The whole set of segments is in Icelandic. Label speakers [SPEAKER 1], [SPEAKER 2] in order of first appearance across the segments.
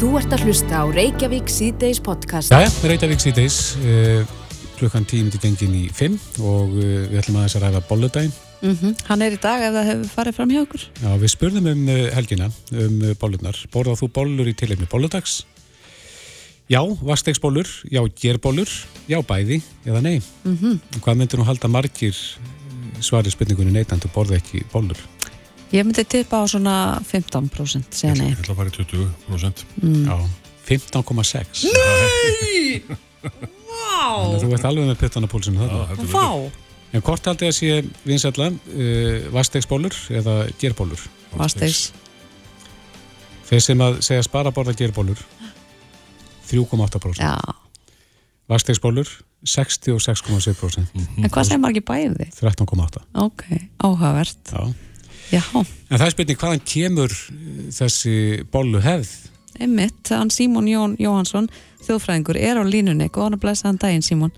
[SPEAKER 1] Þú ert að hlusta á Reykjavík C-Days podcast.
[SPEAKER 2] Jæja, Reykjavík síðdeis, uh, klukkan tímindi gengin í 5 og uh, við ætlum aðeins að ræða bolludaginn.
[SPEAKER 3] Mm Hann er í dag ef það hefur farið fram hjá okkur.
[SPEAKER 2] Já, við spurðum um uh, helgina, um uh, bollunar. Borðað þú bollur í tilefni bolludags? Já, vastegsbollur, já, gerbólur, já, bæði, eða nei. Mm -hmm. Hvað myndir nú halda margir svarið spurningunni neitandu borða ekki bollur?
[SPEAKER 3] Ég myndi tippa á svona 15% segja nei.
[SPEAKER 4] Ég ætla að fara í 20%.
[SPEAKER 2] Já, 15,6.
[SPEAKER 3] Nei!
[SPEAKER 2] Að þú ert alveg með púlsinu þarna.
[SPEAKER 3] Vá!
[SPEAKER 2] En hvort haldið að sé vinsætla, uh, vastegsbólur eða gerbólur?
[SPEAKER 3] Vastegs.
[SPEAKER 2] Þeir sem að segja spara borða gerbólur 3,8%
[SPEAKER 3] Já.
[SPEAKER 2] Vastegsbólur 66,7%
[SPEAKER 3] En hvað segir maður ekki bæði?
[SPEAKER 2] 13,8%
[SPEAKER 3] Ok, áhugavert.
[SPEAKER 2] Já.
[SPEAKER 3] Já,
[SPEAKER 2] En það er spurning hvaðan kemur uh, þessi bollu hefð?
[SPEAKER 3] einmitt, hann Símon Jón Jóhansson, þjóðfræðingur, er á línunni. Góðan að blessa hann daginn, Símon.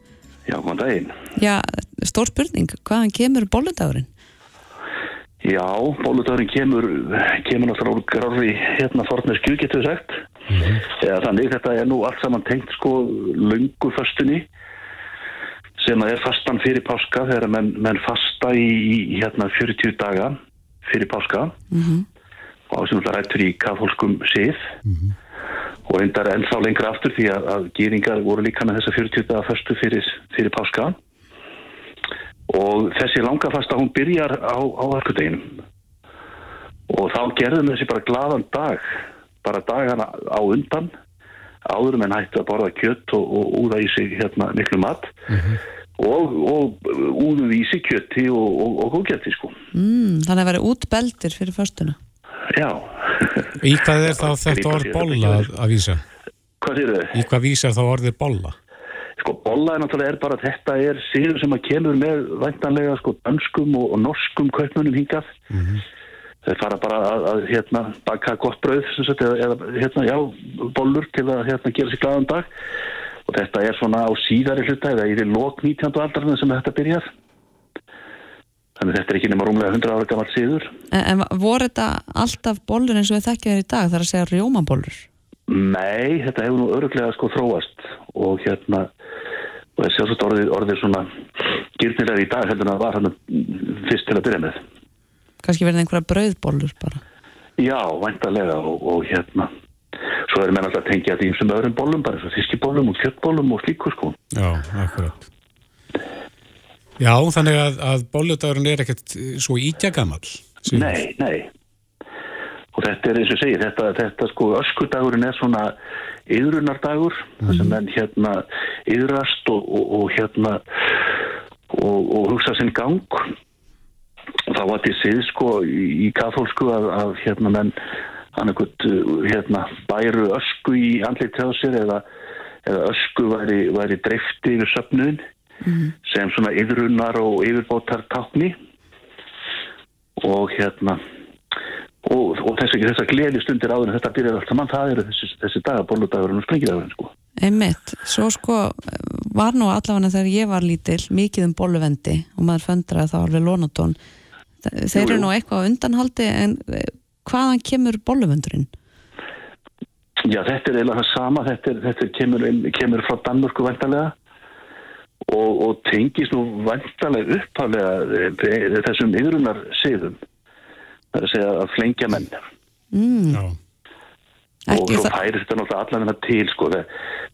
[SPEAKER 5] Já, góðan daginn.
[SPEAKER 3] Já, stór spurning, hvaðan kemur bolludagurinn?
[SPEAKER 5] Já, bóludagurinn kemur, kemur náttúrulega úr grári hérna forneskju, getur við sagt. Eða þannig, þetta er nú allt saman tengt sko löngu föstunni sem að er fastan fyrir páska þegar menn, menn fasta í, í hérna 40 daga fyrir páska. Og á sem það rættur í katholskum sið. Og reyndar ennþá lengra aftur því að, að gýringar voru líka með þessa 40 daga föstu fyrir, fyrir páska. Og þessi langafasta hún byrjar á, á verkudeginum og þá gerðum þessi bara gladan dag bara dagana á undan áður en hætti að borða kjött og, og úða í sig hérna miklu mat. Og, og í sig kjötti og, og, og góðgætti sko
[SPEAKER 3] Mm, þannig að vera útbeldir fyrir föstuna.
[SPEAKER 5] já
[SPEAKER 2] Í hvað er þá þetta orð bolla að, að vísa?
[SPEAKER 5] hvað sér þau?
[SPEAKER 2] Í hvað vísar þá orðið bolla?
[SPEAKER 5] Sko bolla er náttúrulega er bara þetta er síður sem að kemur með væntanlega sko danskum og, og norskum kaupmönnum hingað þeir fara bara að, að hérna baka gott brauð sem sagt, eða, eða hérna já bollur til að hérna gera sér glaðan dag og þetta er svona á síðari hluta eða því lok 19. aldarinn sem þetta byrjar þannig þetta er ekki nema rúmlega 100 ára gammal síður
[SPEAKER 3] En, en voru þetta alltaf bollur eins og við þekkjum þér í dag, þar að segja rjómabollur?
[SPEAKER 5] Nei, þetta hefur nú öruglega sko þróast og hérna og er sjálfsagt orðið, orðið svona gyrnilega í dag heldur en að var hann fyrst til að byrja með
[SPEAKER 3] Kannski verið einhverja brauðbollur bara.
[SPEAKER 5] Já, væntalega og, og hérna svo erum við alltaf að tengja þetta í einsum öðrum bollum bara eins og kjöttbólum og slíku sko
[SPEAKER 2] Já, akkurat. Já, þannig að, að bolludagurinn er ekkert eh, svo ítjagamall.
[SPEAKER 5] Nei, nei og þetta er eins og ég segi þetta, þetta sko öskudagurinn er svona yðrunardagur þar sem menn hérna yðrast og, og, og hérna og, og hugsa sinn gang þá var til síð sko í, í kathólsku að, að hérna menn hann eitthvað hérna bæru ösku í andlit hjá sér eða, eða ösku væri, væri dreifti yfir söfnuðin sem svona yðrunar og yfirbótar tákni og hérna og, og þessi, þessar gleði stundir áður en þetta byrjar allt saman, það eru þessi, þessi dagar, bolludagurinn og sprengidagurinn sko.
[SPEAKER 3] Einmitt, svo sko var nú allavega þegar ég var lítil mikið um bolluvendi og maður föndraði þá alveg lónatón þeir
[SPEAKER 5] Jú,
[SPEAKER 3] eru
[SPEAKER 5] jú.
[SPEAKER 3] nú eitthvað á undanhaldi en eh, hvaðan kemur bolluvendurinn?
[SPEAKER 5] Já, þetta er eiginlega það sama, þetta, er, þetta er, kemur, inn- kemur frá Danmörku vantarlega og, og tengist nú vantarlega upphaflega eh, þessum yðrunar siðum það er að segja að flengja menn.
[SPEAKER 3] Mm,
[SPEAKER 2] Já,
[SPEAKER 5] og
[SPEAKER 3] það,
[SPEAKER 5] færist þetta náttúrulega allan hennar til sko,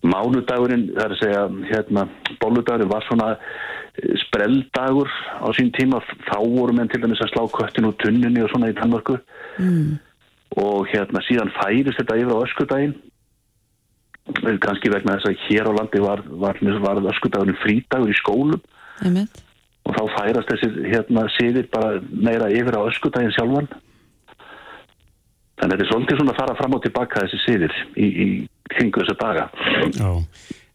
[SPEAKER 5] mánudagurinn það er að segja, hérna, bolludagurinn var svona eh, sprelldagur á sín tíma, þá voru menn til dæmis að slá köttin úr tunnunni og svona í Danmörku.
[SPEAKER 3] Mm,
[SPEAKER 5] og hérna síðan færist þetta yfir á öskudaginn. Eh, kannski vegna þess að hér á landi var, var, var öskudagurinn frídagur í skólum.
[SPEAKER 3] Einmitt.
[SPEAKER 5] Og þá færast þessi hérna síðir bara meira yfir á öskudaginn sjálfan þannig að þetta er svolítið svona að fara fram og tilbaka þessi síðir í, í kringu þessa daga
[SPEAKER 2] já.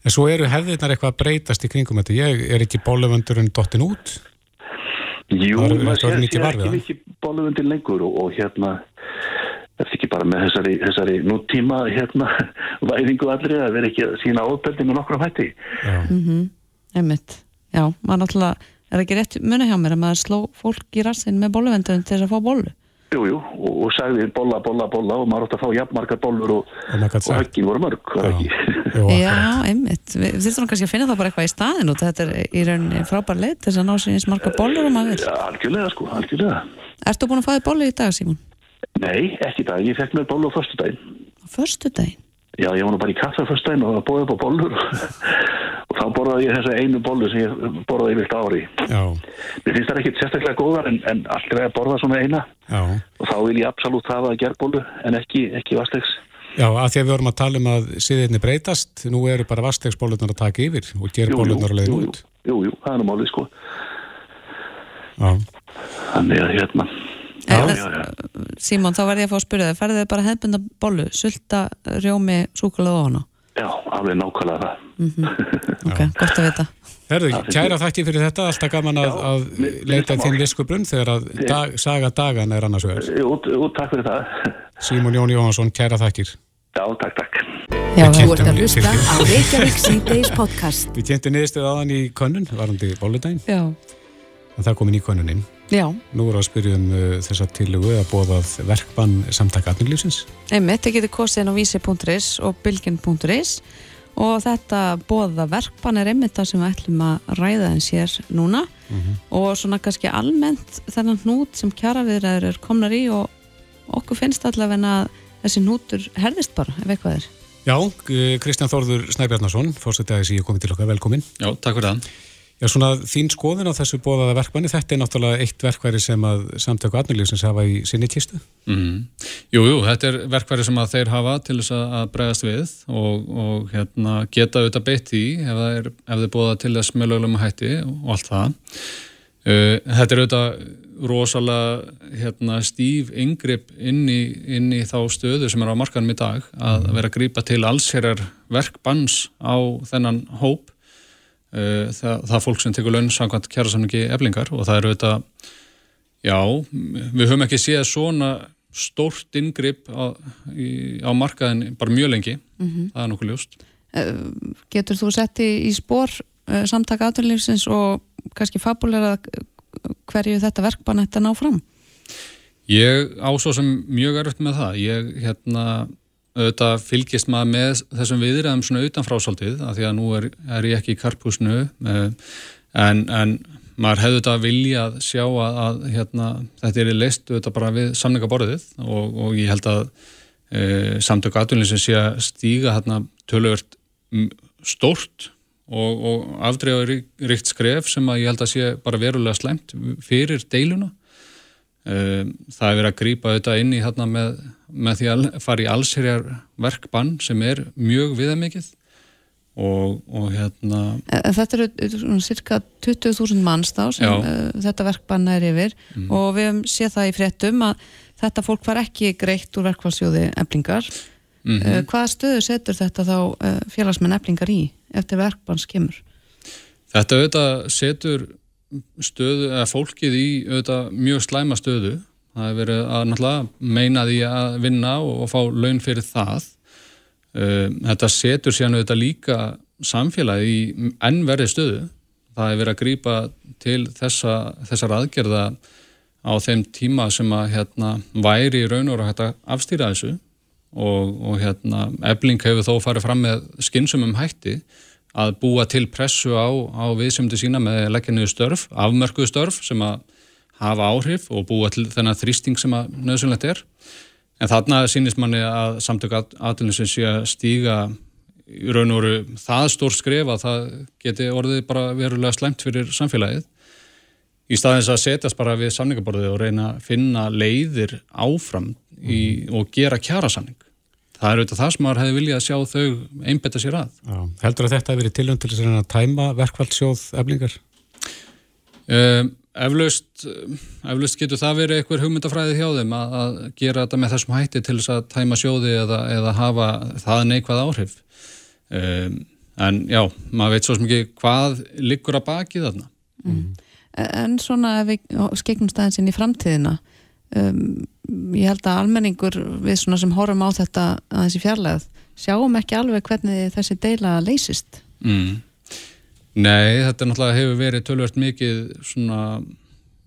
[SPEAKER 2] En svo eru hefðirnar eitthvað að breytast í kringum þetta. Ég er ekki bolluvöndurinn dottin út.
[SPEAKER 5] Jú,
[SPEAKER 2] Það er-
[SPEAKER 5] maður
[SPEAKER 2] þetta er var við
[SPEAKER 5] ekki
[SPEAKER 2] það.
[SPEAKER 5] bóluvundin lengur og, og hérna er ekki bara með þessari, þessari nútíma hérna væðingu allri að vera ekki að sína ábeldi með nokkrum hætti
[SPEAKER 2] Já,
[SPEAKER 3] mm einmitt, já, maður náttúrulega er ekki rétt muni hjá mér að maður sló fólk í rassin með bolluvendurinn til þess að fá bollu
[SPEAKER 5] jú, jú, og, og sagði bolla, bolla, bolla og maður átt að fá jafnmarkar bollur og,
[SPEAKER 2] Og maður
[SPEAKER 5] og höggin voru mörg, var ekki?
[SPEAKER 3] Já, einmitt. Við þurfum kannski að finna það bara eitthvað í staðin og þetta er í rauninni frábær leið til þess að ná sér eins marga bollur um að vil.
[SPEAKER 5] Já, algjörlega, sko, algjörlega.
[SPEAKER 3] Ertu búin að fá þér bollu í dag, Símon?
[SPEAKER 5] Nei, ekki í dag, ég fekk mér bollu á föstudaginn.
[SPEAKER 3] Á förstu daginn?
[SPEAKER 5] Já, ég var nú bara í kaffe á föstudaginn og bóði upp á bollur og þá borðaði ég þessa einu bollu sem ég borðaði yfir ári.
[SPEAKER 2] Já,
[SPEAKER 5] Mér finnst það ekkit sérstaklega góðar en, en allt er að borða svona eina
[SPEAKER 2] já.
[SPEAKER 5] og þá vil ég absolutt hafa að gerbollu en ekki, ekki vastegs.
[SPEAKER 2] Já, að því að við vorum að tala um að siðirni breytast, nú eru bara vastegsbólurnar að taka yfir og gerbólurnar að leiða
[SPEAKER 5] jú,
[SPEAKER 2] út.
[SPEAKER 5] jú, jú, það er nú málið sko.
[SPEAKER 2] Já,
[SPEAKER 5] Þannig að hérna,
[SPEAKER 3] Já,
[SPEAKER 5] já, já, já.
[SPEAKER 3] Símon, þá verði ég að fá að spyrja þig. Færðu þið bara hefbunda bollu, sulta, rjómi, súkulega og hana?
[SPEAKER 5] Já, alveg nákvæmlega það.
[SPEAKER 3] Ok, gott að vita.
[SPEAKER 2] Herðu, kæra þakki fyrir þetta, alltaf gaman að,
[SPEAKER 5] Já,
[SPEAKER 2] að
[SPEAKER 5] mér
[SPEAKER 2] leita
[SPEAKER 5] það
[SPEAKER 2] viskubrunn þegar að dag, saga dagan er annars vegar.
[SPEAKER 5] Jú, jú, takk fyrir það.
[SPEAKER 2] Símon Jón Jóhansson, kæra þakkir.
[SPEAKER 5] Já, takk, takk.
[SPEAKER 3] Já,
[SPEAKER 2] Við
[SPEAKER 1] Þú ert að hlusta á Reykjavík síðdeis podcast.
[SPEAKER 2] Við kynntum niðurstöð aðan í könnun, varandi bóludaginn,
[SPEAKER 3] já,
[SPEAKER 2] en það komin í könnunin.
[SPEAKER 3] Já.
[SPEAKER 2] Nú við að spyrja um uh, þessa tillögu að bóðað verkbann samtaka atvinnulífsins.
[SPEAKER 3] Einmitt, þið getur kosið á vísi.is og bylgin.is og þetta bóða verkbann er einmitt það sem við ætlum að ræða eins hér núna og svona kannski almennt þennan hnút sem kjaraviðræður er komnar í og okkur finnst allavega að þessi hnútur herðist bara ef eitthvað er.
[SPEAKER 2] Já, uh, Kristján Þórður Snæbjarnason, fórsetæðis í að komið til okkar, velkomin.
[SPEAKER 4] Já, takk fyrir það.
[SPEAKER 2] Já, svona þín skoðun á þessu bóðaða verkbanni, þetta er náttúrulega eitt verkværi sem að samtöku atvinnulífsins hafa í sinni kistu.
[SPEAKER 4] Mm. Jú, jú, þetta er verkværi sem að þeir hafa til þess að bregðast við og, og hérna, geta auðvitað beitt í ef er, ef þeir bóða til þess með lögulegum hætti og allt það. Uh, þetta er auðvitað rosalega hérna, stíf yngripp inn inn í þá stöðu sem er á markanum í dag að vera að grípa til allsherjar verkbanns á þennan hóp það, það fólk sem tekur laun samkvæmt kjærasamningi eblingar og það eru auðvitað Já, við höfum ekki séð svona stórt ingripp á, á markaðin bara mjög lengi, það er nokkuð ljóst.
[SPEAKER 3] Eh, Getur þú sett í, í spór uh, samtaka átunlífsins og kannski fabulera hverju þetta verkbann að ná fram?
[SPEAKER 4] Ég á svo sem mjög erfitt með það, ég hérna auðvitað fylgist maður með þessum viðræðum svona utanfrásaldið, af því að nú er, er ég ekki í karpúsnu, en, en maður hefði þetta viljað sjá að, að hérna, þetta er leist auðvitað bara við samningaborðið og, og ég held að e, samtöku atvinnlýsins sé að stíga hérna töluvert m- stórt og, og afdreifa ríkt skref sem að ég held að sé bara verulega slæmt fyrir deiluna. E, það er verið að grípa auðvitað inn í hérna með, með því að fara í allsherjar verkbann sem er mjög viðamikið og, og hérna
[SPEAKER 3] Eh, Þetta eru eh, cirka 20.000 manns þá sem
[SPEAKER 4] Já.
[SPEAKER 3] uh, þetta verkbann er yfir og við höfum séð það í fréttum að þetta fólk var ekki greitt úr verkfallsjóði eblingar.
[SPEAKER 4] mm
[SPEAKER 3] Uh, hvaða stöðu setur þetta þá félagsmenn eblingar í eftir verkbanns kemur?
[SPEAKER 4] Þetta auðvitað setur stöðu, eða fólkið í auðvitað mjög slæma stöðu. Það hefur verið að náttúrulega meina því að vinna og, og fá laun fyrir það. Um, Þetta setur síðan auðvitað líka samfélagi í ennverði stöðu. Það hefur verið að grípa til þessa, þessar aðgerða á þeim tíma sem að hérna, væri í raun og hægt að afstýra þessu og, og hérna, ebling hefur þó farið fram með skynsumum hætti að búa til pressu á, á viðsefndi sína með leggja niður störf, afmörkuðu störf sem að hafa áhrif og búa til þennan þrýsting sem að nöðsynlegt er. En þarna sýnist manni að samtök aðlunisins sé að stíga í raun og veru það stór skref að það geti orðið bara verulega slæmt fyrir samfélagið. Í staðins að setjast bara við samningaborðið og reyna að finna leiðir áfram í, og gera kjarasamning. Það er auðvitað það sem maður hefði viljað að sjá þau einbetta sér að.
[SPEAKER 2] Já. Heldur að þetta hefur verið tilhund til þess að tæma verkvældsjóð eflingar?
[SPEAKER 4] Um, eflaust, eflaust getur það verið eitthvað hugmyndafræði hjá þeim að, að gera þetta með þessum hætti til þess að tæma sjóði eða, eða hafa það neikvæð áhrif. Um, en já, maður veit svo ekki hvað liggur að baki þarna.
[SPEAKER 3] En svona ef við skegnum staðin sinni í framtíðina um, ég held að almenningur við svona sem horfum á þetta að þessi fjarlæð sjáum ekki alveg hvernig þessi deila leysist
[SPEAKER 4] Mm. Nei, þetta náttúrulega hefur verið tölvert mikið svona,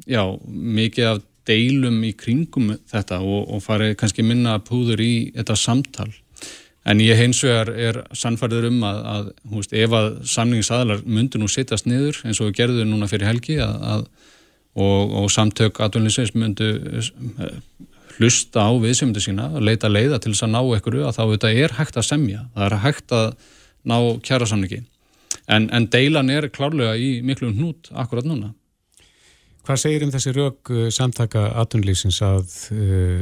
[SPEAKER 4] já, mikið af deilum í kringum þetta og, og fari kannski minna púður í þetta samtal. En ég hins vegar er sannfærður um að, að veist, ef að samningsaðlar myndur nú sittast niður eins og gerðu núna fyrir helgi að, að, og, og samtök atvinninsveins myndu eh, hlusta á viðsefndu sína og leita leiða til þess að ná einhverju að þá þetta er hægt að semja, það er hægt að ná kjæra samningi en, en deilan er klárlega í miklu hnút akkurat núna
[SPEAKER 2] Hvað segir um þessi rauk uh, samtaka atunlýsins að uh,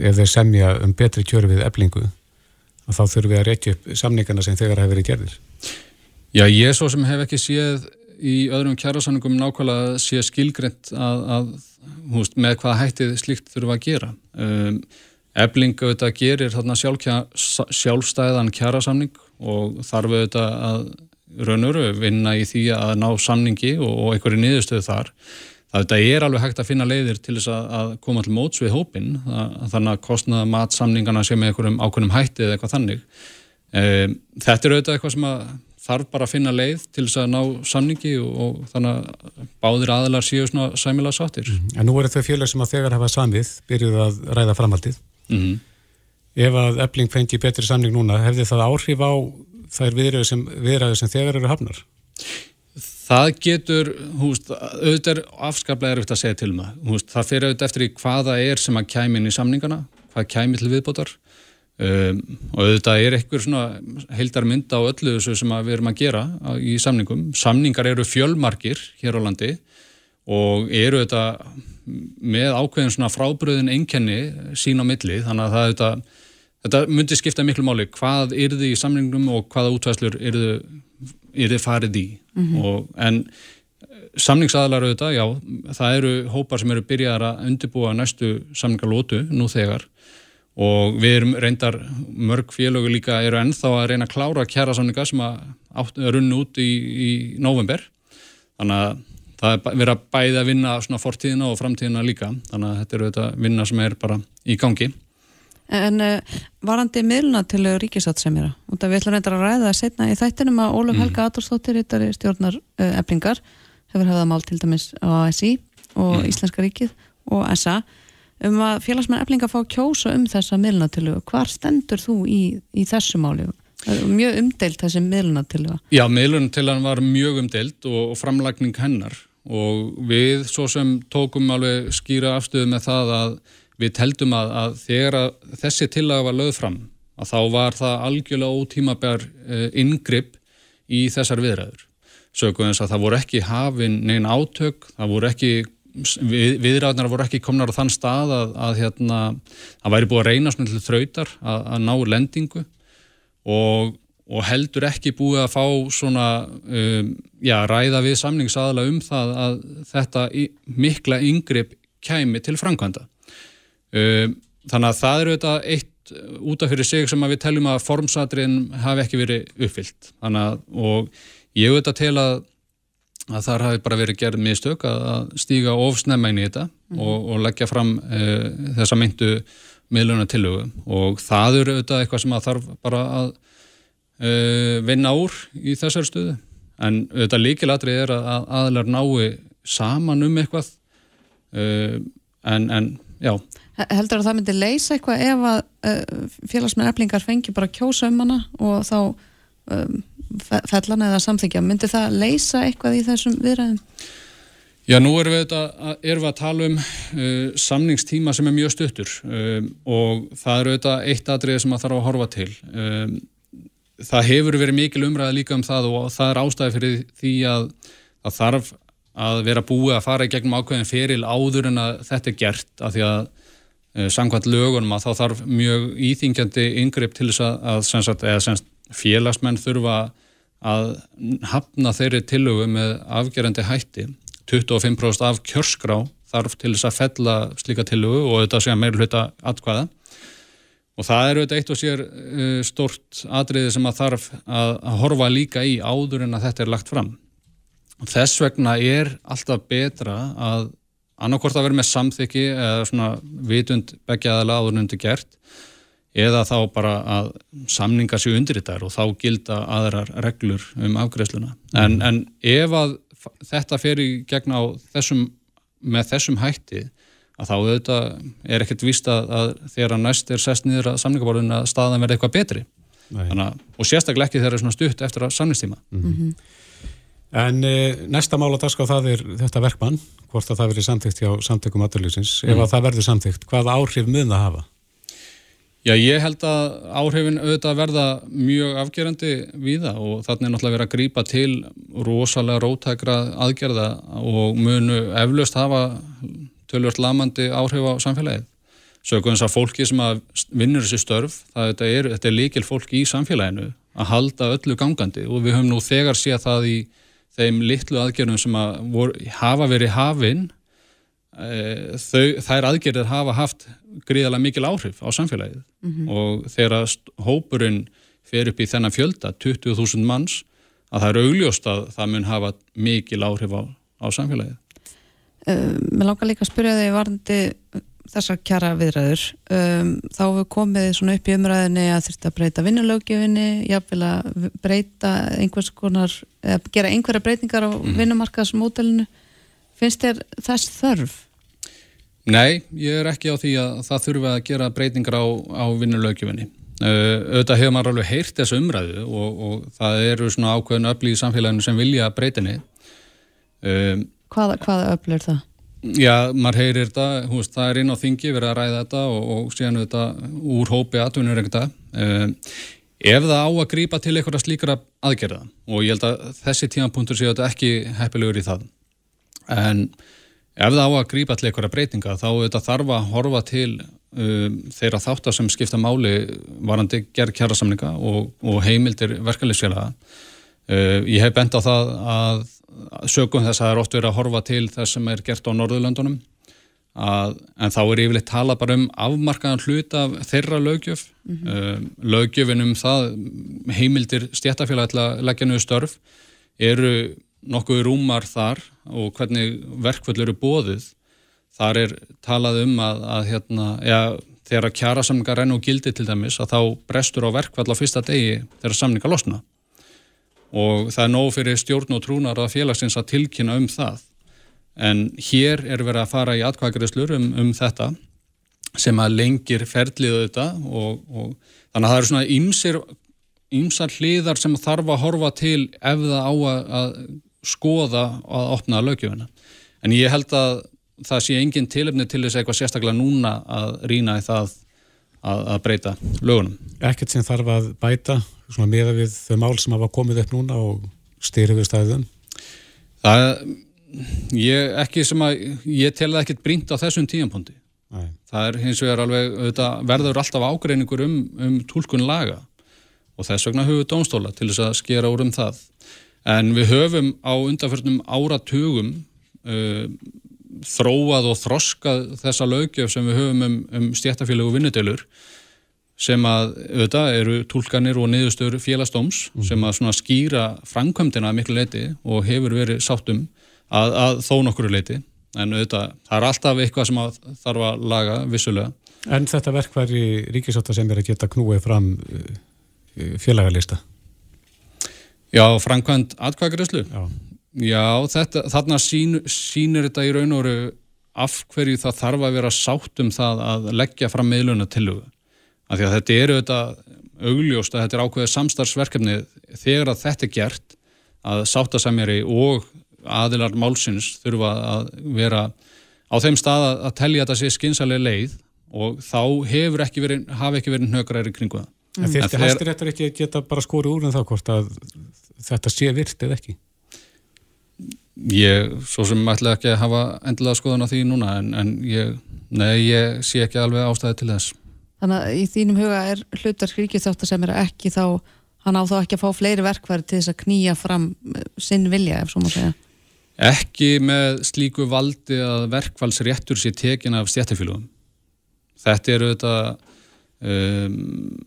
[SPEAKER 2] ef þeir semja um betri kjöru við eblingu að þá þurfum við að reykja upp samningana sem þegar hefur verið gerðir?
[SPEAKER 4] Já, ég svo sem hef ekki séð í öðrum kjærasamningum nákvæmlega sé skilgreynd að, að húst, með hvað hættið slíkt þurfum að gera. Um, eblingu auðvitað gerir þarna sjálfstæðan kjærasamning og þarf auðvitað að raunuru vinna í því að ná samningi og, og einhverju niðurstöðu þar það er alveg hægt að finna leiðir til þess að, að koma til móts við hópin þannig að kostnaða matsamningana sem er einhverjum ákveðnum hætti eða eitthvað þannig e, þetta er auðvitað eitthvað sem að þarf bara að finna leið til þess að ná samningi og, og þannig að báðir aðlar séu svona sæmila sáttir
[SPEAKER 2] mhm. En nú er þetta félag sem að þegar hafa samið byrjuð að ræða framhaldið mm -hmm. ef að ebling fengi betri samning núna hefði það áhrif á þær viðræður sem, sem þegar eru hafnar?
[SPEAKER 4] Það getur, húst, auðvitað er afskaplega erfitt að segja til maður. Um það fyrir auðvitað eftir í hvaða er sem að kæmi inn í samningana, hvað kæmi til viðbótar um, og auðvitað er einhver svona heildar mynda á öllu þessu sem við erum að gera í samningum. Samningar eru fjölmarkir hér á landi og eru auðvitað með ákveðin svona frábröðin einkenni sín á milli, þannig að það auðvitað, þetta myndi skipta miklu máli. Hvað er þið í samningum og hvaða útvæslur er þið er farið í? Mm -hmm. og, en samningsaðlar auðvitað, já, það eru hópar sem eru byrjaðar að undirbúa næstu samningalótu nú þegar. Og við erum reyndar mörg félögur líka eru ennþá að reyna að klára kjæra samninga sem að runna út í, í november þannig að það er verið að bæða að vinna svona fortíðina og framtíðina líka. Þannig að þetta eru þetta vinna sem er bara í gangi
[SPEAKER 3] En uh, varandi miðluna til ríkisáttsemjara, og það við ætlum reyndar að ræða að setna í þættinum að Ólaf mm. Helga Adolfsdóttir, hittari stjórnar uh, eblingar, hefur hafðað mál til dæmis á ASI og mm. Íslenska ríkið og SA um að félagsmenn eblinga fá kjósa um þessa miðluna til þau. Hvar stendur þú í, í þessu máli? Mjög umdelt þessi miðluna til þau.
[SPEAKER 4] Já, miðluna til hann var mjög umdelt og, og framlagning hennar og við svo sem tókum alveg skýra afstöðu með það að við teldum að, að þegar að þessi tillaga var lögð fram að þá var það algjörlega ótímabær eh, ingripp í þessar viðræður. Sökum eins að það voru ekki hafinn negin átök, það voru ekki, við, viðræðunar voru ekki komnar á þann stað að, að hérna, það væri búið að reyna svona til þrautar að, að ná lendingu og, og heldur ekki búið að fá svona, um, já, ræða við samningsaðala um það að þetta mikla ingripp kæmi til framkvæmda. Um, þannig að það eru þetta eitt út af fyrir sig sem við teljum að formsatriðin hafi ekki verið uppfyllt. Þannig að og ég auðvitað tel að að þar hafi bara verið gerð mistök að stíga ofsnemma inn í þetta mm. og, og leggja fram uh, þessa myndu miðluna tilögu og það eru auðvitað eitthvað sem að þarf bara að uh, vinna úr í þessar stuðu en auðvitað líkilatrið er að aðlar nái saman um eitthvað uh, en, en já
[SPEAKER 3] Heldur að það myndi leysa eitthvað ef að uh, félagsmenn eflingar fengi bara kjósa um hana og þá um, fellan eða samþykja, myndi það leysa eitthvað í þessum viðræðum?
[SPEAKER 4] Já, nú erum við, að, erum við að tala um uh, samningstíma sem er mjög stuttur um, og það eru auðvitað eitt aðrið sem að þarf að horfa til. Um, það hefur verið mikil umræða líka um það og það er ástæði fyrir því að það þarf að vera búið að fara í gegnum ákveðin feril áður en að þetta er gert af því að samkvæmt lögunum að þá þarf mjög íþingjandi yngripp til þess að, sagt, sagt, félagsmenn þurfa að hafna þeirri tillögu með afgerandi hætti. 25% af kjörskrá þarf til þess að fella slíka tillögu og þetta sé að meira hluta atkvæða. Og það eru þetta eitt og sér uh, stort atriði sem að þarf að horfa líka í áður en að þetta er lagt fram. Þess vegna er alltaf betra að annarkort að vera með samþyggi eða svona vitund begjaðala áðurundi gert eða þá bara að samninga sér undir þetta og þá gilda aðrar reglur um afgreðsluna. En, en ef að þetta fer í gegn á þessum, með þessum hætti að þá auðvitað er ekkert víst að, að þegar að næst er sest niður að samningaborðin að staðan verði eitthvað betri. Þannig, og sérstaklega ekki þegar það er svona stutt eftir að samningstíma. Mm -hmm.
[SPEAKER 2] En e, næsta mál að daska á það er þetta verkmann, hvort að það verið samþygt hjá samtökum aturlýsins, mm. ef að það verður samþygt hvaða áhrif mun það hafa?
[SPEAKER 4] Já, ég held að áhrifin auðvitað verða mjög afgerandi við það og þannig er náttúrulega verið að grýpa til rosalega rótækra aðgerða og munu eflaust hafa tölvört lamandi áhrif á samfélagið. Sökum þess að fólki sem að vinnur þessi störf, það, þetta, er, þetta er líkil fólk í samfélaginu að halda öllu gangandi og við höfum nú þegar séð það í þeim litlu aðgerðum sem að vor, hafa verið hafinn e, þær aðgerðir hafa haft gríðarlega mikil áhrif á samfélagið mm -hmm. og þegar hópurinn fer upp í þennan fjölda, 20.000 manns, að það er augljóst að það mun hafa mikil áhrif á, á samfélagið.
[SPEAKER 3] Uh, mér langar líka að spyrja þig varðandi þessar kjara viðræður um, þá hefur komið svona upp í umræðinni að þurft að breyta vinnulögjöfinni jáfnvel að breyta einhvers konar, eða gera einhverja breytingar á mm. vinnumarkaðsmódelinu finnst þér þess þörf?
[SPEAKER 4] Nei, ég er ekki á því að það þurfi að gera breytingar á, á vinnulögjöfinni uh, auðvitað hefur maður alveg heyrt þessu umræðu og, og það eru svona ákveðin öfli í samfélaginu sem vilja breytinni
[SPEAKER 3] um, Hvaða, hvaða öfli er það?
[SPEAKER 4] Já, maður heyrir þetta, veist, það er inn á þingi verið að ræða þetta og, og síðan þetta úr hópi ekkert um, ef það á að grýpa til eitthvað slíkara aðgerða og ég held að þessi tímapunktur séu þetta ekki heppilegur í það en ef það á að grýpa til eitthvað breytinga þá þetta þarf að horfa til um, þeirra þáttar sem skipta máli varandi gerð kjærasamlinga og, og heimildir verkefliðsfélaga uh, ég hef bent á það að sögum þess að það er oft verið að horfa til þess sem er gert á Norðurlöndunum að, en þá er yfirleitt tala bara um afmarkaðan hlut af þeirra lögjöf mm -hmm. uh, lögjöfin um það heimildir stjættafélag að leggja nöðu störf eru nokkuð rúmar þar og hvernig verkvöld eru bóðið þar er talað um að, að hérna, ja, þegar kjara samninga renn og gildi til dæmis að þá brestur á verkvall á fyrsta degi þegar samninga losna og það er nóg fyrir stjórn og trúnar að félagsins að tilkynna um það. En hér er verið að fara í atkvækriðslur um, um þetta sem að lengir ferliðu þetta og, og þannig að það eru svona ýmsir ýmsar hliðar sem þarf að horfa til ef það á að, að skoða að opna lögjöfuna en ég held að það sé engin tilöfni til þess eitthvað sérstaklega núna að rína í það að, að breyta lögunum.
[SPEAKER 2] Ekkert sem þarf að bæta meða við þau mál sem hafa komið upp núna og styrðu við stæðum?
[SPEAKER 4] Það, ég, ekki sem að, ég tel það ekkert brínt á þessum tíampondi. Það er hins vegar alveg, auðvitað, verður alltaf ágreiningur um, um tólkun laga og þess vegna höfum við dónstóla til þess að skera úr um það. En við höfum á undanförnum áratugum uh, þróað og þroskað þessa lögjöf sem við höfum um, um stjættafélag og vinnudelur sem að auðvitað eru tólkanir og niðurstöður félagsdóms mm. sem að svona skýra framkvæmdina miklu leiti og hefur verið sáttum að, að þó nokkuru leiti en auðvitað það er alltaf eitthvað sem að þarf að laga vissulega.
[SPEAKER 2] En þetta verkværi ríkisáta sem er að geta knúið fram uh, félagarlista?
[SPEAKER 4] Já, framkvæmd atkvækriðslu? Já. Já, þetta, þarna sín, sínir þetta í raun og veru af hverju það þarf að vera sátt um það að leggja fram meðluna tilhuga af því að þetta eru auðvitað augljóst að þetta er ákveðið samstarfsverkefni þegar að þetta er gert að sáttasamjari og aðilar málsins þurfa að vera á þeim stað að telja þetta sé skinsalega leið og þá hefur ekki verið, hafi ekki verið nökrar í kringu það.
[SPEAKER 2] En þetta hæstir eftir ekki að geta bara skóri úr en þá hvort að þetta sé virt eða ekki?
[SPEAKER 4] Ég, svo sem ætla ekki að hafa endilega skoðan á því núna en, en ég, nei, ég sé ekki alveg ástæði til þess.
[SPEAKER 3] Þannig að í þínum huga er hlutar ríkisáttar sem er ekki þá, hann á þá ekki að fá fleiri verkværi til þess að knýja fram eh, sinn vilja, ef svo má segja.
[SPEAKER 4] Ekki með slíku valdi að verkvælsréttur sé tekin af stjættifélugum. Þetta eru þetta um,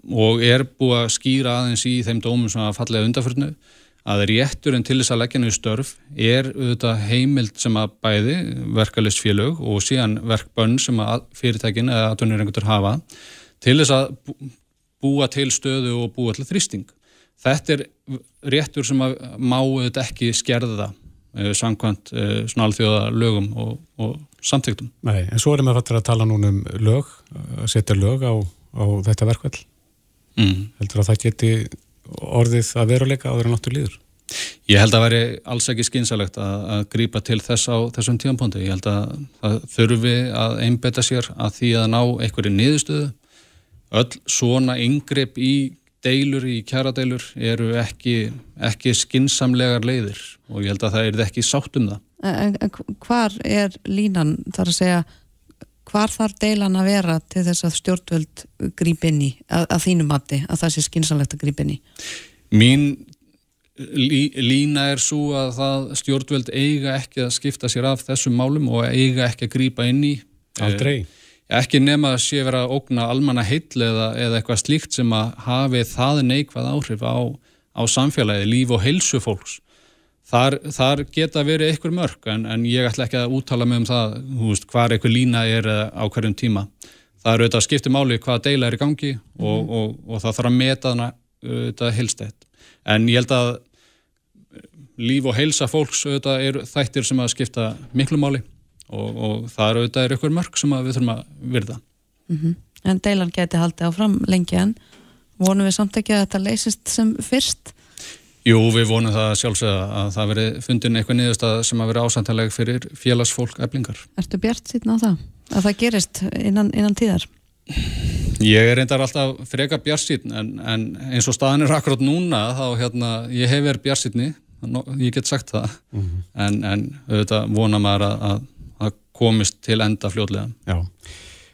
[SPEAKER 4] og er búið að skýra aðeins í þeim dómum sem að fallega undarförnu að rétturinn til þess að leggja niður störf er auðvitað heimild sem að bæði verkalistfélög og síðan verkbönn sem að fyrirtækin eða aðtunir hafa til þess að búa til stöðu og búa til þrýsting. Þetta er réttur sem má auðvitað ekki skerða uh, samkvæmt svona alþjóða lögum og, og samtíktum.
[SPEAKER 2] Nei, en svo erum við að tala núna um lög, að setja lög á, á þetta verkvall.
[SPEAKER 4] Mm.
[SPEAKER 2] Heldur að það geti orðið að veruleika áður en áttur líður?
[SPEAKER 4] Ég held að veri alls ekki skynsalegt að, að grýpa til þess á þessum tímanpóndi. Ég held að það þurfi að einbeta sér að því að ná einhverju niðurstöðu. Öll svona yngrepp í deilur, í kjaradeilur eru ekki, ekki skinsamlegar leiðir og ég held að það er ekki sátt um það.
[SPEAKER 3] En, en hvar er línan þar að segja hvar þarf deilan að vera til þess að stjórnvöld grýp inn í að, að þínu mati, að það sé skynsamlegt að grýp inn í?
[SPEAKER 4] Mín lí, lína er svo að það stjórnvöld eiga ekki að skipta sér af þessum málum og eiga ekki að grýpa inn í.
[SPEAKER 2] Aldrei.
[SPEAKER 4] Eh, ekki nema að sé vera að ógna almanna heill eða, eða eitthvað slíkt sem að hafi það neikvað áhrif á, á samfélagi, líf og heilsu fólks. Þar, þar geta verið einhver mörg en, en ég ætla ekki að úttala mig um það veist, hvað einhver lína er á hverjum tíma. Það eru auðvitað að skipta máli hvað deila er í gangi og, mm. og, og, og það þarf að meta þarna auðvitað heilstætt. En ég held að líf og heilsa fólks auðvitað eru þættir sem að skipta miklu máli og það eru auðvitað er einhver mörg sem við þurfum að virða.
[SPEAKER 3] Mm -hmm. En deilan geti haldið áfram lengi en vonum við samt ekki að þetta leysist sem fyrst?
[SPEAKER 4] Jú, við vonum það sjálfsögða að það veri fundin eitthvað niðurstað sem að veri ásæntalega fyrir félagsfólk eflingar.
[SPEAKER 3] Ertu bjart síðan á það? Að það gerist innan, innan tíðar?
[SPEAKER 4] Ég er reyndar alltaf freka bjart síðan en, en eins og staðin er akkurát núna þá hérna, ég hef verið bjart síðni, ég get sagt það, mm -hmm. en, en auðvitað vona maður að, að, að komist til enda fljóðlega.
[SPEAKER 2] Já.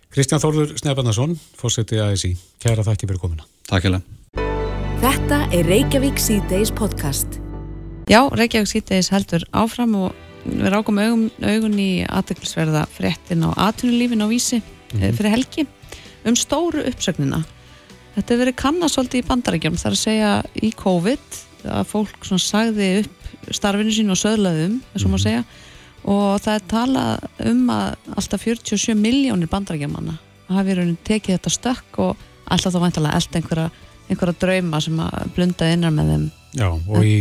[SPEAKER 2] Kristján Þórður Snæbarnarsson, fórsetið ASI, kæra þakki fyrir komina.
[SPEAKER 4] Takk hella.
[SPEAKER 1] Þetta er Reykjavík C-Days podcast.
[SPEAKER 3] Já, Reykjavík C-Days heldur áfram og við rákum augun, augun í aðdeklisverða fréttin á atvinnulífin á vísi mm -hmm. fyrir helgi um stóru uppsögnina. Þetta hefur verið kannasóldi í bandarækjum þar að segja í COVID að fólk sagði upp starfinu sín og söðlaðum, þess að maður segja og það er talað um að alltaf 47 miljónir bandarækjamanna hafi verið tekið þetta stökk og alltaf þá vantilega eld einhverja einhverja drauma sem að blunda innan með þeim
[SPEAKER 2] Já, og í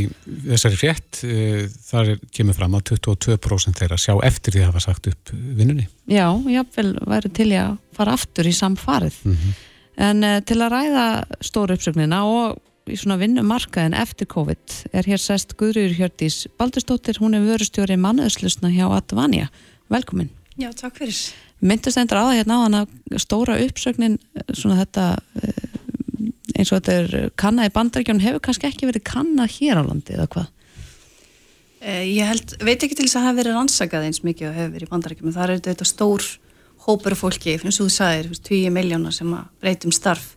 [SPEAKER 2] þessari frétt uh, þar kemur fram að 22% þeirra sjá eftir því að hafa sagt upp vinnunni.
[SPEAKER 3] Já, jáfnvel væri til að fara aftur í samfarið mm -hmm. en uh, til að ræða stóru uppsögnina og í svona vinnumarkaðin eftir COVID er hér sest Guðrýður Hjördís Baldurstóttir, hún er vörustjóri mannuðslusna hjá Advanja. Velkomin.
[SPEAKER 6] Já, takk fyrir.
[SPEAKER 3] Myndust endur á það hérna á hann að stóra uppsögnin svona þetta eins og þetta er kannað í bandaríkjónum hefur kannski ekki verið kannað hér á landi eða hvað?
[SPEAKER 6] Eh, ég held, veit ekki til þess að það hefur verið rannsakað eins mikið og hefur verið í bandaríkjónum það er þetta stór hópur fólki eins og þú sagðir, 20 miljónar sem að breytum starf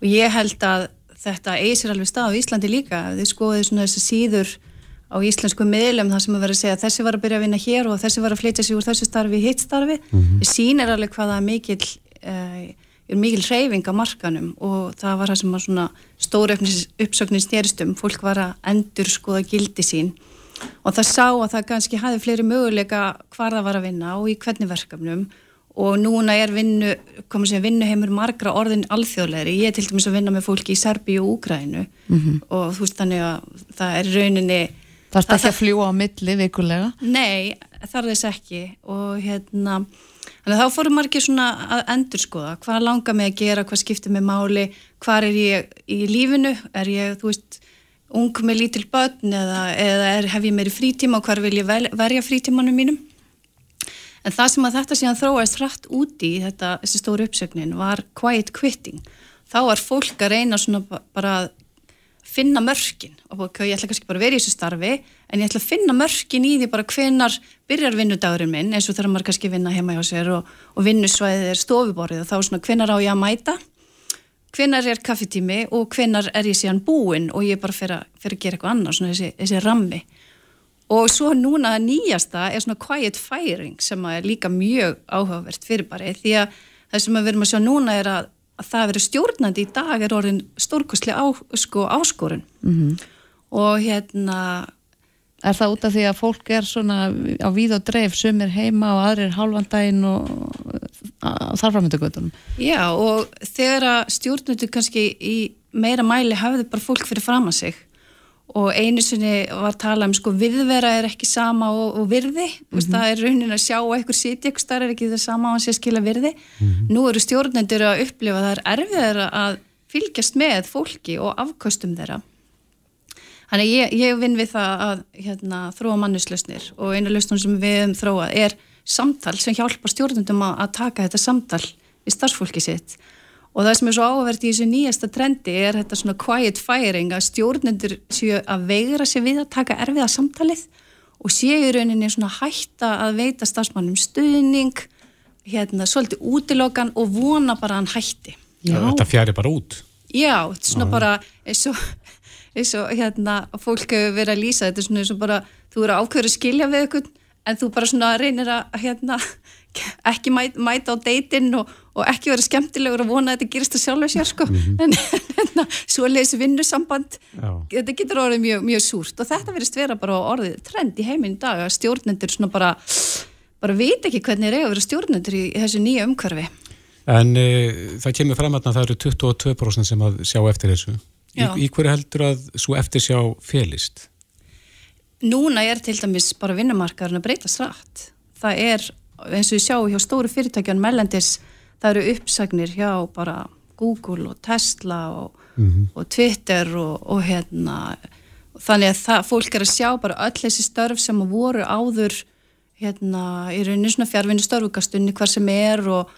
[SPEAKER 6] og ég held að þetta eigi sér alveg stað á Íslandi líka, þið skoðið svona þessi síður á íslensku miðlum þar sem að vera að segja að þessi var að byrja að vinna hér og þessi var að flytja sig úr þessu starfi í hitt starfi, mm -hmm. sínir alveg hvaða mikil uh, er mikil reyfing á markanum og það var það sem að svona stóru uppsöknir stjæristum, fólk var að endur skoða gildi sín. Og það sá að það kannski hafi fleiri möguleika hvar það var að vinna og í hvernig verkefnum. Og núna er vinnu, komum að segja, vinnuheimur margra orðin alþjóðleiri, ég er til dæmis að vinna með fólki í Serbíu og Úgrænu mm -hmm. og þú veist þannig að það er rauninni
[SPEAKER 3] Það er ekki að fljúa á milli vikulega?
[SPEAKER 6] Nei, það er þess ekki. Og hérna Þannig að þá fórum margir svona að endur skoða hvað langar mig að gera, hvað skiptir mig máli, hvað er ég í lífinu, er ég, þú veist, ung með lítil börn eða, eða er, hef ég meiri frítíma og hvað vil ég verja frítímanum mínum. En það sem að þetta síðan þróast hratt úti í þetta, þessi stóru uppsöknin var quiet quitting. Þá var fólk að reyna svona bara að finna mörkin og ég ætla kannski bara að vera í þessu starfi en ég ætla að finna mörkin í því bara hvenar byrjar vinnudagurinn minn eins og þegar maður kannski vinna heima hjá sér og, og vinnusvæðið er stofuborðið og þá svona hvenar á ég að mæta? Hvenar er kaffetími og hvenar er ég síðan búinn og ég bara fer að, fer að gera eitthvað annað svona þessi, þessi rammi? Og svo núna nýjasta er svona quiet firing sem er líka mjög áhugavert fyrir bara því að það sem við erum að sjá núna er að að það að vera stjórnandi í dag er orðin stórkostlega á, sko, áskorun. Mm -hmm. og hérna
[SPEAKER 3] Er það út af því að fólk er svona á víð og dreif, sumir heima og aðrir halvandaginn og þarframöndugötunum?
[SPEAKER 6] Já og þegar að stjórnandi kannski í meira mæli hafði bara fólk fyrir fram að sig og einu sinni var talað um sko viðvera er ekki sama og, og virði mm -hmm. það er raunin að sjá eitthvað sitja eitthvað starf er ekki það sama og að sé skila virði mm -hmm. nú eru stjórnendur að upplifa það er erfiðar að fylgjast með fólki og afkostum þeirra Þannig ég, ég vinn við það að hérna, þróa mannuslausnir og einu lausnum sem við hefum þróað er samtal sem hjálpa stjórnendum að, að taka þetta samtal við starfsfólki sitt og það sem er svo áverðt í þessu nýjasta trendi er þetta svona quiet firing að stjórnendur séu að vegra sér við að taka erfiða samtalið og séu í rauninni svona hætta að veita stafsmannum stuðning hérna svolítið útilokan og vona bara að hann hætti
[SPEAKER 2] Já. Þetta fjari bara út
[SPEAKER 6] Já, þetta er svona Já. bara eins og, eins og hérna fólk hefur verið að lýsa þetta er svona eins og bara þú eru ákveður að skilja við ykkur en þú bara svona reynir að hérna ekki mæta, mæta á deytinn og, og ekki vera skemmtilegur að vona að þetta gerist að sjálfa sér sko. Mm -hmm. en, en svo leiðis vinnusamband þetta getur orðið mjög, mjög súrt. Og þetta verist vera bara orðið trend í heiminn dag að stjórnendur svona bara bara veit ekki hvernig er eiga að vera stjórnendur í þessu nýja umhverfi.
[SPEAKER 2] En e, það kemur fram að það eru 22% sem að sjá eftir þessu í, í hverju heldur að svo eftir sjá félist?
[SPEAKER 6] Núna er til dæmis bara vinnumarkaðurinn að breyta strætt það er eins og ég sjá hjá stóru fyrirtækjan mellendis það eru uppsagnir hjá bara Google og Tesla og, mm -hmm. og Twitter og, og hérna þannig að það, fólk er að sjá bara öll þessi störf sem voru áður hérna í rauninu svona fjárvinni störfugastunni hver sem er og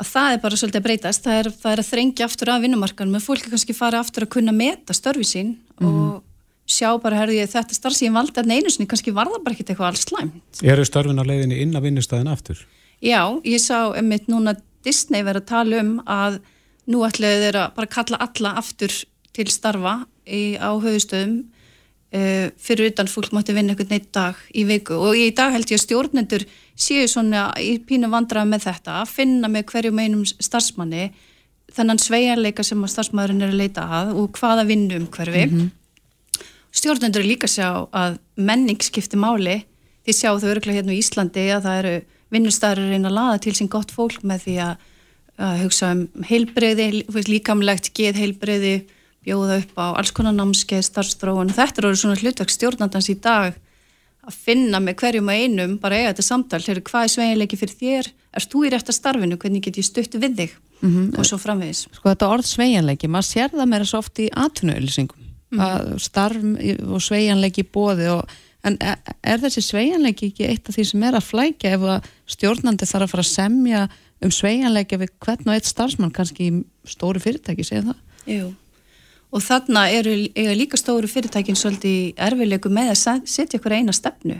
[SPEAKER 6] að það er bara svolítið að breytast það er, það er að þrengja aftur af vinnumarkanum og fólk er kannski fara aftur að kunna meta störfi sín mm -hmm. og sjá bara, herði ég, þetta starf sem ég valdi að neinu sinni, kannski var það bara ekkert eitthvað alls slæmt.
[SPEAKER 2] Eru störfin á leiðinni inn að vinnustæðin aftur?
[SPEAKER 6] Já, ég sá einmitt núna Disney verið að tala um að nú ætlaði þeirra bara kalla alla aftur til starfa í, á höfustöðum fyrir utan fólk mátti vinna einhvern neitt dag í viku. Og í dag held ég að stjórnendur séu svona í pínu vandrað með þetta að finna með hverju meinum starfsmanni þennan sveigarleika sem að starfsmæðurinn er að leita að og hvaða vinnum hverfi mm -hmm stjórnendur líka sjá að menning skiptir máli. Því sjá þau öruglega hérna í Íslandi að það eru vinnustæður reyna að laða til sín gott fólk með því að, að hugsa um heilbreyði, líkamlegt geð heilbreyði, bjóða upp á alls konar námskeið, starfstróun þetta eru svona hlutverk stjórnandans í dag að finna með hverjum að einum bara eiga þetta samtal, hér er hvað er sveginleiki fyrir þér, erst þú í rétta starfinu hvernig get ég stutt við þig mm -hmm. og svo framvegis.
[SPEAKER 3] Sko þetta orð sveginleiki maður sér það meira svo oft í atvinnuölsingum mm. starf og sveianleiki bóði og, en er, er þessi sveianleiki ekki eitt af því sem er að flækja ef að stjórnandi þarf að fara að semja um sveianleiki við hvern og eitt starfsmann kannski í stóru fyrirtæki, segja það?
[SPEAKER 6] Jú, og þarna eru líka stóru fyrirtækin svolítið erfilegu með að setja ykkur eina stefnu.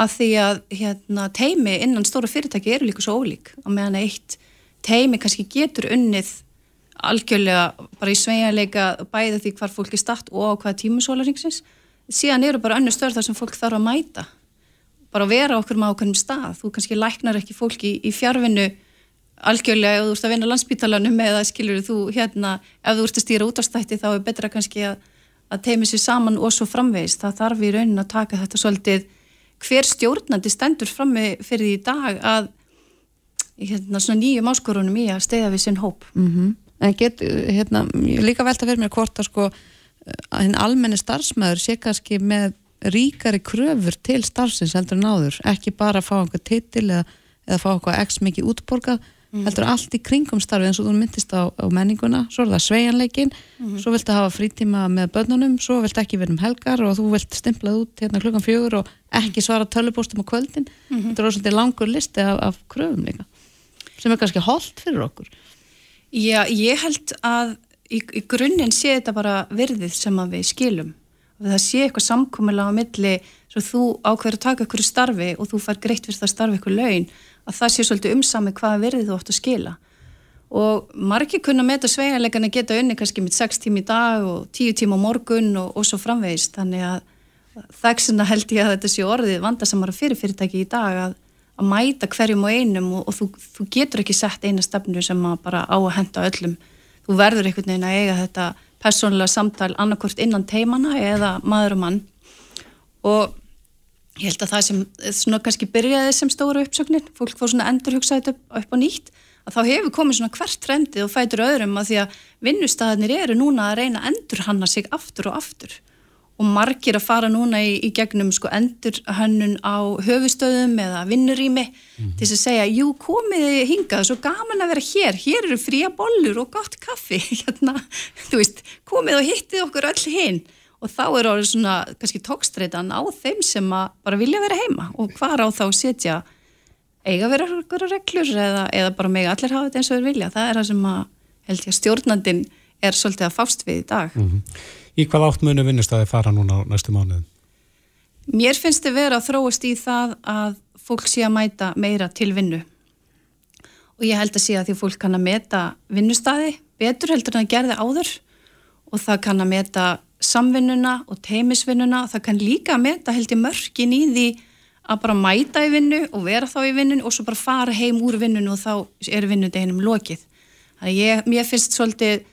[SPEAKER 6] Að því að hérna, teimi innan stóru fyrirtæki eru líka svo ólík. Og meðan eitt teimi kannski getur unnið algjörlega bara í sveianleika bæði því hvar fólk er statt og á hvaða tímusólaringsins síðan eru bara önnu störð þar sem fólk þarf að mæta. Bara að vera okkur með ákveðnum stað. Þú kannski læknar ekki fólki í, í fjárvinnu algjörlega ef þú ert að vinna landsbítalanum eða skilur þú hérna ef þú ert að stýra út á stætti þá er betra kannski að, að teimi sér saman og svo framvegist það þarf í raunin að taka þetta svolítið hver stjórnandi stendur frammi fyrir í dag að hérna, nýjum áskorunum í að steyða við sinn hóp?
[SPEAKER 3] Mm -hmm en get, hérna, líka velta fyrir mér hvort að sko að hinn almenni starfsmæður sé kannski með ríkari kröfur til starfsins heldur en áður, ekki bara að fá einhver titil eða, eða fá eitthvað x mikið útborgað, mm. heldur allt í kringum starfi eins og þú myndist á, á menninguna. Svo er það sveianleikin, mm. svo viltu hafa frítíma með börnunum, svo viltu ekki vera um helgar og þú vilt stimplað út hérna klukkan fjögur og ekki svara tölubóstum á kvöldin, mm þetta er svona langur listi af, af kröfum líka sem er kannski holdt fyrir okkur.
[SPEAKER 6] Já, ég held að í, í grunninn sé þetta bara verðið sem við skilum. Það sé eitthvað samkomiðlega á milli svo þú ákveður að taka ykkur starfi og þú fær greitt fyrir það starfi ykkur laun að það sé svolítið umsami hvaða verðið þú átt að skila. Og margir kunna með þetta sveigarleikana geta unni kannski með 6 tími í dag og 10 tíma á morgun og, og svo framvegist. Þannig að þaksina held ég að þetta sé orðið vandasamara fyrir fyrirtæki í dag að að mæta hverjum og einum og, og þú, þú getur ekki sett eina stefnu sem bara á að henda öllum þú verður einhvern veginn að eiga þetta persónulega samtal annarkort innan teimana eða maður og mann og ég held að það sem svona kannski byrjaði sem stóra uppsöknir fólk fór svona endur hugsaði upp, upp á nýtt að þá hefur komið svona hvert trendið og fætur öðrum að því að vinnustæðinir eru núna að reyna að endur hanna sig aftur og aftur. Og margir að fara núna í, í gegnum sko endur hönnun á höfustöðum eða vinnurými mm. til að segja, jú komiði hingað svo gaman að vera hér, hér eru fría bollur og gott kaffi. Hérna, þú veist, komið og hittið okkur öll hinn og þá er orðið svona kannski tókstreitan á þeim sem bara vilja vera heima. Og hvar á þá setja eiga vera okkur reglur eða, eða bara meg allir hafa þetta eins og þeir vilja, það er það sem að held ég að stjórnandin er svolítið að fást við í dag. Mm -hmm.
[SPEAKER 2] Í hvað átt munu vinnustæði fara núna næstu mánuðum?
[SPEAKER 6] Mér finnst þið vera að þróast í það að fólk sé að mæta meira til vinnu. Og ég held að sé að því fólk kann að meta vinnustæði betur heldur en að gerði áður. Og það kann að meta samvinnuna og teimisvinnuna það kann líka að meta held í mörgin í því að bara mæta í vinnu og vera þá í vinnun og svo bara fara heim úr vinnun og þá er vinnudeginum lokið. Þannig að ég, mér finnst svolítið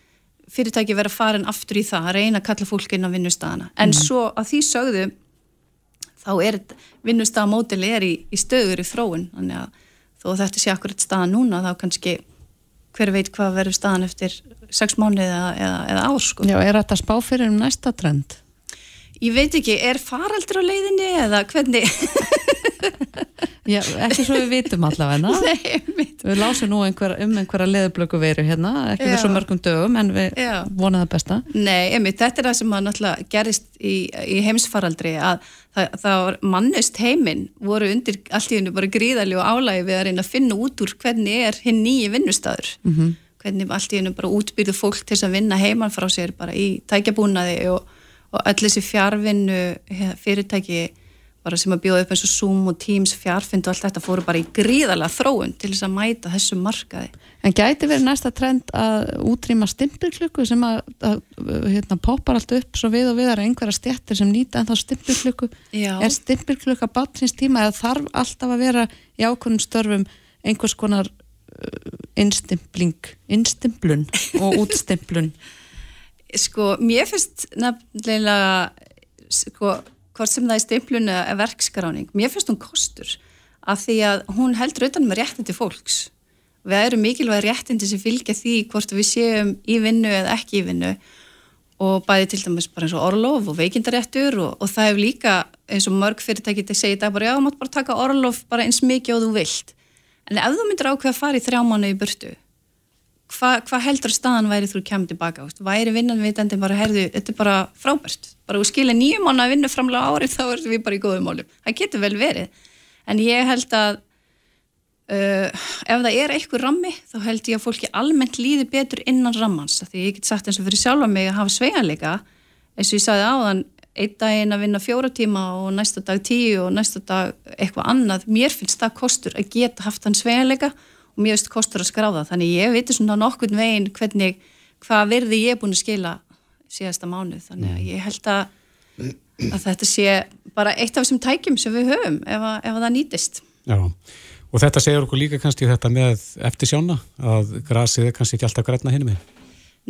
[SPEAKER 6] fyrirtæki verið að fara en aftur í það að reyna að kalla fólk inn á vinnustafana en mm. svo að því sögðu þá er vinnustafamódeli er í, í stöður í þróun þannig að þó þetta sé akkurat staðan núna þá kannski hver veit hvað verður staðan eftir sex mánuði eða, eða, eða ár sko.
[SPEAKER 3] Já, er þetta spá fyrir um næsta trend?
[SPEAKER 6] Ég veit ekki, er faraldur á leiðinni eða hvernig
[SPEAKER 3] Já, ekki svo við vitum allavega við lásum nú einhver, um einhverja leðublöku veru hérna, ekki fyrir svo mörgum dögum en við Já. vonaðum það besta
[SPEAKER 6] Nei, einmitt, þetta er það sem náttúrulega gerist í, í heimsfaraldri að það, það var mannust heiminn voru undir allt í hennu bara gríðali og álægi við að reyna að finna út úr hvernig er hinn nýji vinnustadur mm -hmm. Hvernig allt í hennu bara útbyrðu fólk til að vinna heimann frá sér bara í tækjabúnaði og, og öll þessi fjárvinnu fyrirtæki bara sem að bjóða upp eins og Zoom og Teams fjárfind og allt þetta fóru bara í gríðalega þróun til þess að mæta þessu markaði.
[SPEAKER 3] En gæti verið næsta trend að útrýma stimpilklukku sem að, að hérna, poppar allt upp svo við og við er einhverja stjættir sem nýta en þá stimpilklukku. Er stimpilklukka batnins tíma eða þarf alltaf að vera í ákvörnum störfum einhvers konar innstimpling, innstimplun og útstimplun?
[SPEAKER 6] Sko, mér finnst nefnilega sko hvort sem það er stimplun eða verkskráning mér finnst hún kostur af því að hún heldur auðvitað með réttindi fólks. Við erum mikilvæg réttindi sem fylgja því hvort við séum í vinnu eða ekki í vinnu. Og bæði til dæmis bara eins og orlof og veikindaréttur og, og það hefur líka eins og mörg fyrirtæki til að segja þetta bara já, mátt bara taka orlof bara eins mikið og þú vilt en ef þú myndir ákveða að fara í þrjá mánu í burtu hvað hva heldur staðan væri þú kemur tilbaka, væri vinnan vitandi bara, herðu, þetta er bara frábært. Bara þú skilja nýjum mánu að vinna framlega árið þá erum við bara í góðum málum, það getur vel verið. En ég held að uh, ef það er eitthvað rammi þá held ég að fólki almennt líði betur innan rammans, því ég get sagt eins og fyrir sjálfa mig að hafa sveigalega eins og ég sagði áðan, einn daginn að vinna fjóra tíma og næsta dag tíu og næsta dag eitthvað annað, mér finnst það kostur að geta haft hann sveigalega og mér finnst kostur að skráða þannig ég veitir svona nokkurn veginn hvernig, hvað verði ég búin að skila síðasta mánuð. Þannig að ég held að, að þetta sé bara eitt af þessum tækjum sem við höfum ef, að, ef að það nýtist.
[SPEAKER 2] Já, og þetta segir okkur líka kannski þetta með eftir sjána að grasið er kannski ekki alltaf græna hinn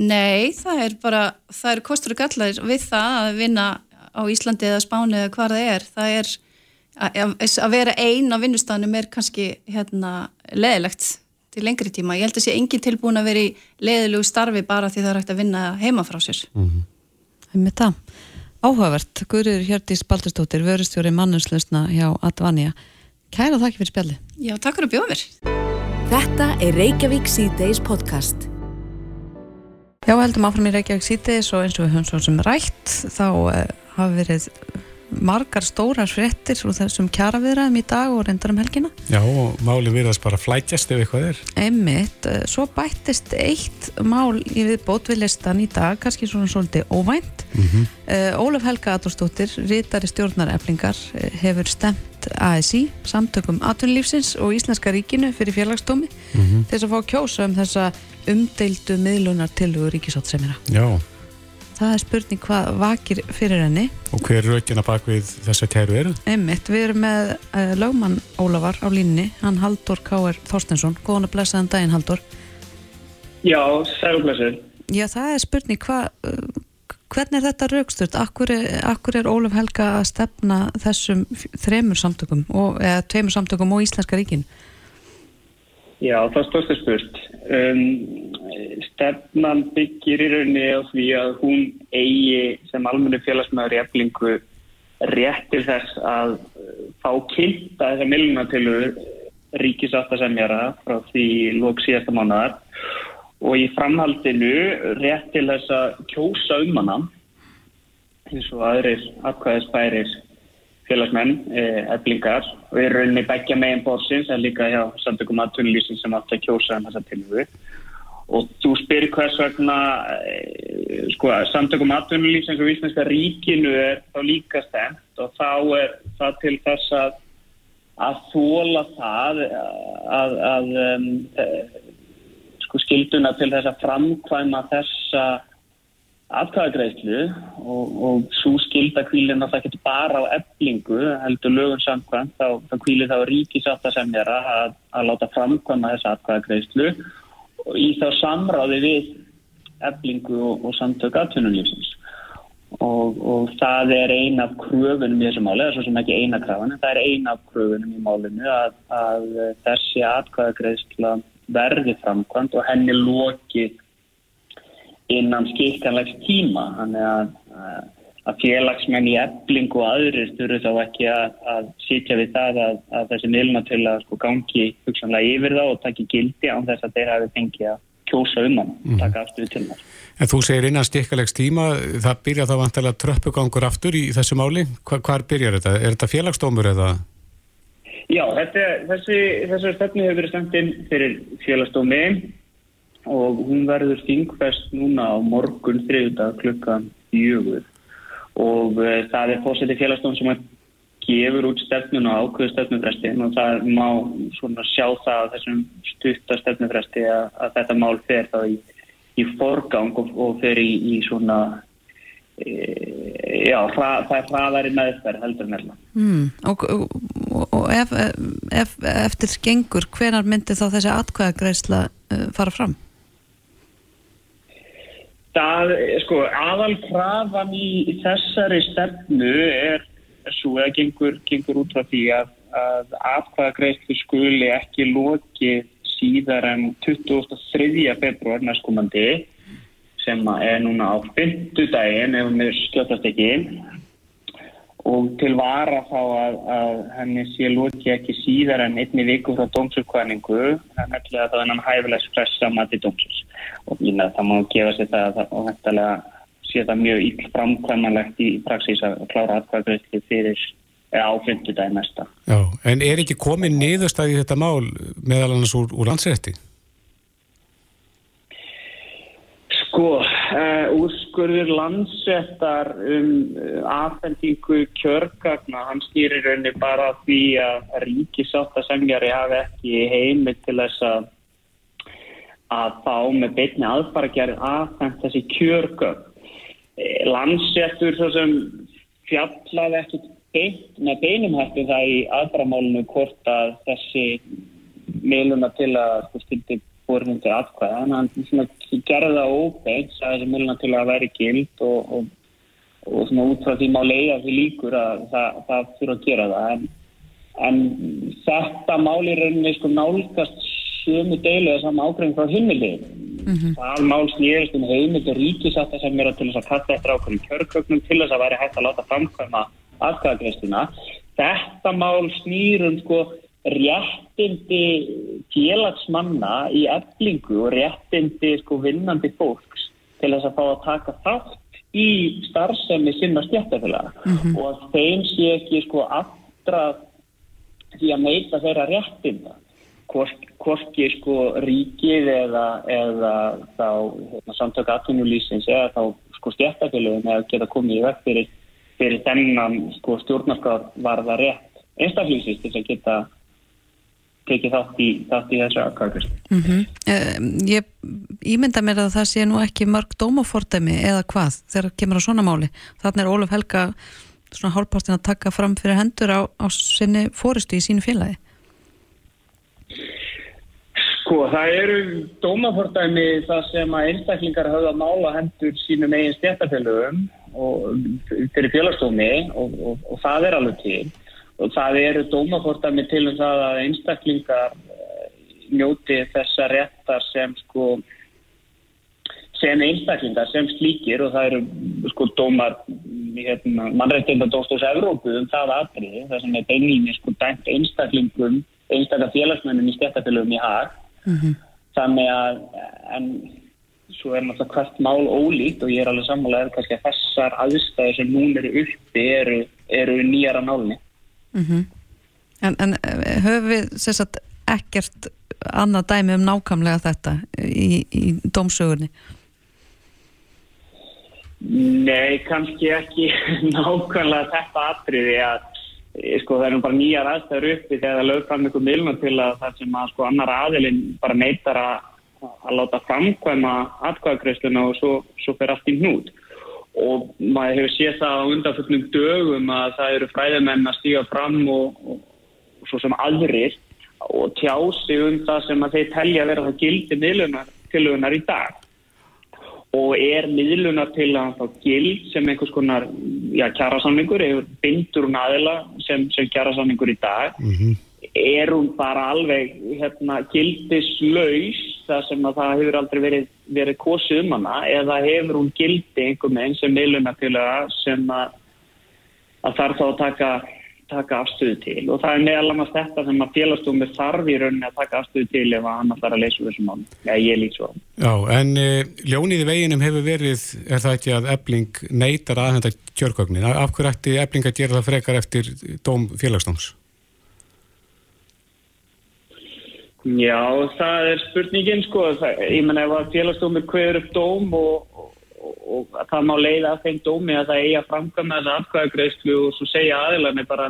[SPEAKER 6] Nei, það er bara það er kostur og gallar við það að vinna á Íslandi eða Spáni eða hvað það er það er að, vera einn á vinnustanum er kannski hérna leðilegt til lengri tíma. Ég held að sé engin tilbúin að vera í leiðilegu starfi bara því það er hægt að vinna heima frá sér.
[SPEAKER 3] Mm -hmm. Með það, áhugavert, Guður Hjördís Baldurstóttir, vörustjóri mannuslusna hjá Advanja. Kæra þakki fyrir spjalli.
[SPEAKER 6] Já, takk fyrir að bjóða mér.
[SPEAKER 1] Þetta er Reykjavík C-Days podcast.
[SPEAKER 3] Já, heldum áfram í Reykjavík C-Days og eins og við höfum svo sem rætt, þá hafi verið margar stórar fréttir og þessum kjara viðræðum í dag og reyndar um helgina.
[SPEAKER 2] Já, og máli virðast bara flætjast ef eitthvað er.
[SPEAKER 3] Emmitt, eh, svo bættist eitt mál í viðbót við listan í dag, kannski svona svolítið óvænt. Mm -hmm. uh, Ólaf Helga Adorstóttir, rítari stjórnareflingar, eh, hefur stemt ASI, samtökum Atunlífsins og Íslenska ríkinu fyrir félagstómi mm -hmm. þess að fá kjósa um þessa umdeildu miðlunar tilhugur ríkisáttsemina.
[SPEAKER 2] Já
[SPEAKER 3] það er spurning hvað vakir fyrir henni
[SPEAKER 2] og hver rökina bak við þess að kæru eru?
[SPEAKER 3] Einmitt, við erum með uh, lögmann Ólafar á línni, hann Haldur K.R. Þorstensson, góðan að blessaðan daginn Haldur
[SPEAKER 7] Já, sælublessin
[SPEAKER 3] Já, það er spurning hvað uh, hvernig er þetta rauksturt? Akkur, akkur er Ólaf Helga að stefna þessum þremur samtökum og, eða tveimur samtökum og Íslenska ríkin?
[SPEAKER 7] Já, það stóðst að spurt. Um, stefnan byggir í rauninni á því að hún eigi sem almenni félagsmaður í eflingu rétt til þess að uh, fá kynnta þessa millunatölu ríkisáttasemjara frá því lók síðasta mánadar og í framhaldinu rétt til þess að kjósa um hana eins og aðrir afkvæðisbærir félagsmenn, eblingar og í rauninni begja megin bórsins en líka hjá samtökum aðtunulísin sem átt að kjósa um þessa tilvöðu og þú spyrir hvers vegna e, sko, samtökum aðtunulísin sem vísnæsta ríkinu er þá líka stemt og þá er það til þess að að þóla það að, að um, sko, skilduna til þess að framkvæma þessa atkvæðagreyslu og, og svo skilda kvílinn að það getur bara á eblingu heldur lögum samkvæmt þá, þá kvílir þá ríkisáttasemjara að, að láta framkvæma þessa atkvæðagreyslu og í þá samráði við eblingu og, og samtök aðtunumlýfsins og, og það er ein af kröfunum í þessu máli, það er sem ekki eina krafan en það er ein af kröfunum í málinu að, að þessi atkvæðagreysla verði framkvæmt og henni lokið innan skilkanlegs tíma þannig að, að félagsmenn í eblingu og aðrir þurfu þá ekki að, að sitja við það að, að þessi milna til að sko gangi hugsanlega yfir þá og taki gildi án þess að þeir hafi fengið að kjósa um hann, mm. taka aftur til það.
[SPEAKER 2] En þú segir innan skilkanlegs tíma, það byrja þá vantilega tröppugangur aftur í þessu máli. Hva, hvar byrjar þetta? Er þetta félagsdómur eða?
[SPEAKER 7] Já, þetta, þessi, þessi stefni hefur verið stemt inn fyrir félagsdómi og hún verður þingfest núna á morgun þriðdag klukkan jögur og uh, það er fósiti félagsstofn sem gefur út stefnun og ákveðu stefnufrestin og það má svona sjá það að þessum stutta stefnufresti að, að þetta mál fer þá í, í forgang og, og fer í, í svona e, já, það er hraðari meðferð heldur meðla
[SPEAKER 3] mm, og, og, og ef, ef, eftir gengur hvenar myndi þá þessi atkvæðagreisla uh, fara fram?
[SPEAKER 7] Það, sko, aðal krafan í þessari stefnu er svo að gengur, gengur út frá því að, að atkvæðagreiftu skuli ekki loki síðar en 23. februar næstkomandi sem er núna á 50 daginn ef við skjótast ekki og til vara þá að, að henni sé lóki ekki síðar en einni viku frá dómsurkvæningu en eftir að það er hann hæfilegs pressa mati dómsurs og mín að það má gefa sér það og hættilega sé það mjög íll framkvæmanlegt í praxís að klára atkvæðagreysli fyrir á fymtudagi næsta.
[SPEAKER 2] Já, en er ekki komið niðurstæði þetta mál meðal annars úr, úr landsrétti?
[SPEAKER 7] Sko, úrskurður landsettar um eh, aðfendingu kjörgagna, hann stýrir raunni bara því að ríkisáttasemjari hafi ekki heimi til þess að að þá með beitni aðfaragerð aðfend þessi kjörgagn. Eh, Landsettur svo sem fjallaði ekkert beit með beinum hættu um það í aðframálinu hvort að þessi meiluna til að stildi sko, 400 atkvæða en hann gerða ópeins að þessi múlina til að vera gild og, og, og svona út frá því má leiða því líkur að það, það fyrir að gera það. En, en þetta máli rauninni sko nálgast sömu deilu eða saman ákveðin frá heimilið mm -hmm. það mál snýðist um heimilið ríkisatta sem er að til þess að kalla eftir ákveðin kjörköknum til þess að væri hægt að láta framkvæma atkvæðagreistina þetta mál snýrum sko réttindi félagsmanna í eflingu og réttindi sko vinnandi fólks til þess að fá að taka þátt í starfsemi sinna stjættafélaga mm -hmm. og að þeim sé ekki sko aftra því að meita þeirra réttinda hvorki sko ríkið eða, eða þá hérna, samtök aðtunulísins eða þá sko stjættafélagum eða geta komið í vekk fyrir, fyrir þennan sko stjórnarskar varða rétt einstaklingsist til að geta tekið þátt í, þátt í þessu aðkvæðast.
[SPEAKER 3] Mm -hmm. uh, ég ímynda mér að það sé nú ekki mörg dómafordæmi eða hvað þegar kemur á svona máli. Þannig er Óluf Helga svona hálfpartin að taka fram fyrir hendur á, á sinni fóristu í sínu félagi.
[SPEAKER 7] Sko, það eru dómafordæmi það sem að einstaklingar hafa mála hendur sínum eigin stjættafélögum og fyrir félagsdómi og, og, og það er alveg til og það eru dómafordæmi til um það að einstaklingar njóti þessa réttar sem sko sem einstaklingar, sem slíkir. Og það eru sko dómar hérna, mannrættindadóstos Evrópu um það aðriði, það sem er beinlinni sko dæmt einstaklingum, einstakar félagsmennum í stjættafélagum í hag mm -hmm. þannig að en svo er náttúrulega hvert mál ólíkt og ég er alveg sammálaðið kannski að þessar aðstæði sem nún eru uppi eru, eru nýjara nálni mm -hmm.
[SPEAKER 3] En, en eh, höfum við sagt, ekkert annað dæmi um nákvæmlega þetta í, í dómsögurni?
[SPEAKER 7] Nei, kannski ekki nákvæmlega þetta atriði að eh, sko, það er nú bara nýjar aðstæður uppi þegar það lögur fram einhver milna til að það sem að sko annar aðilinn bara neytar að, að láta framkvæma atkvæðagreifsluna og svo, svo fer allt í hnút og maður hefur séð það á undanfjöldnum dögum að það eru fræðimenn að stíga fram og, og, og svo sem aðrir og tjá sig um það sem að þeir telja að vera það gildi miðlunar í dag og er miðlunar til að þá gild sem einhvers konar já, kjærasamlingur, bindur hún aðila sem, sem kjærasamlingur í dag mm -hmm. Er hún bara alveg hérna, gildislaus það sem að það hefur aldrei verið, verið kosið um hana eða hefur hún gildi einhver meginn sem miðlunar til að sem að, að þarf þá að taka taka afstöðu til og það er meðal annars þetta sem að félagsdómi þarf í rauninni að taka afstöðu til ef hann ætlar að leysa þessum mál. Já, ég lít svo.
[SPEAKER 2] Já, en e, ljónið í veginum hefur verið, er það ekki að ebling neytar að þetta kjörgögnin? Af hverju ætti ebling að gera það frekar eftir dóm félagsdóms?
[SPEAKER 7] Já, það er spurningin sko, það, ég menna ef að félagsdómi hverjur upp dóm og og það má leiða að þeim dómi að það eigi að framkvæmna þessu afkvæðagreyslu og svo segja aðilarni bara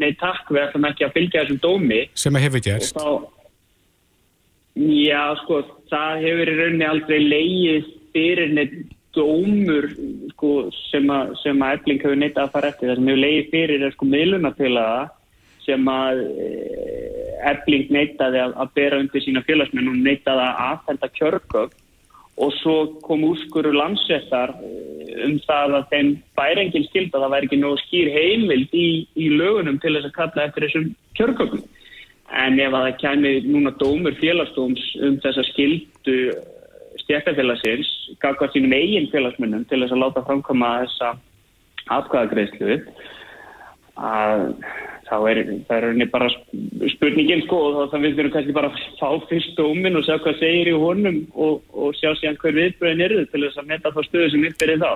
[SPEAKER 7] nei takk við ætlum ekki að fylgja þessum dómi.
[SPEAKER 2] Sem að hefur gerst.
[SPEAKER 7] þá, Já sko það hefur í rauninni aldrei leiðið fyrir neitt dómur sko, sem að, að efling hefur neitt að fara eftir. Það sem hefur leiðið fyrir er sko miðlunafélaga sem að efling neittaði að, að bera undir sína félagsmenn og neittaði að aðfenda kjörgögg og svo kom úrskuru landsettar eh, um það að þeim bærengil skilda það væri ekki nógu skýr heimild í, í lögunum til þess að kalla eftir þessum kjörgögnum. En ef að það kæmi núna dómur félagsdóms um þessa skildu stjæktafélagsins, gafkvært sínum eigin félagsmunum til þess að láta framkoma þessa atkvæðagreyslu að þá er það er bara spurningin sko og þá við verðum kannski bara að fá fyrst dómin og sjá hvað segir í honum og, og sjá síðan hver viðbröðin eru til þess að metta þá stöðu sem uppbyrði þá.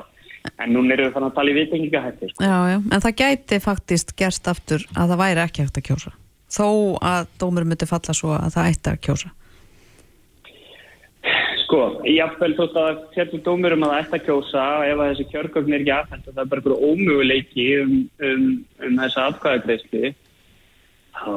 [SPEAKER 7] En nú erum við þannig að tala í viðtengingahætti sko.
[SPEAKER 3] Já, já, en það gæti faktist gerst aftur að það væri ekki hægt að kjósa. Þó að dómur myndi falla svo að það ætti að kjósa
[SPEAKER 7] Sko, jáfnveil þótt að setjum dómur um að það ætti að kjósa ef að þessi kjörgögn er ekki aðfænt og það er bara einhverju ómöguleiki um, um, um þessa afkvæðagreysli þá,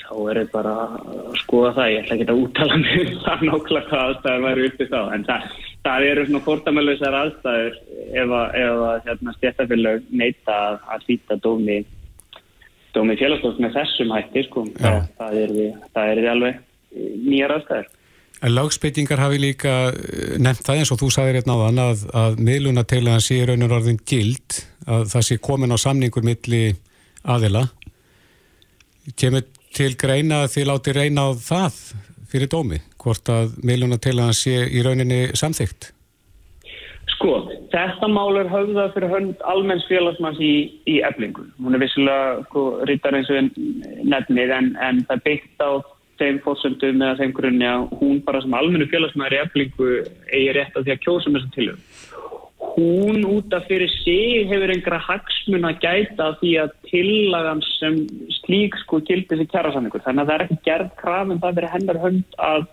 [SPEAKER 7] þá er þetta bara að skoða það. Ég ætla ekki að úttala mig um það nákvæmlega hvað aðstæður væri uppið þá en það, það eru svona fórtamæluðsar aðstæður ef að, að hérna, stjættafélag neyta að hlýta dómi, dómi félagsdóms með þessum hætti sko. það, það er því alveg nýjar aðstæður.
[SPEAKER 2] En lagsbyttingar hafi líka eh, nefnt það eins og þú sagðir hérna á þann að, að miðlunateilaðan sé raunur orðin gild, að það sé komin á samningur milli aðila. Kemur til greina að þið láti reyna á það fyrir dómi, hvort að miðlunateilaðan sé í rauninni samþygt?
[SPEAKER 7] Sko, þetta mál er höfðað fyrir hönd almenns félagsmanns í, í eflingu. Hún er vissilega sko, rítar eins og nefnið en, en það byggt á þeim fótsöndum eða þeim grunni að hún bara sem almennu félagsmaður í eflingu eigi rétt að því að kjósa með þessum tilögum. Hún út af fyrir sig hefur einhverja hagsmun að gæta því að tillagan sem slík sko gildi þessi kjærasamningur. Þannig að það er ekki gerð krafum það verið hennar hönd að,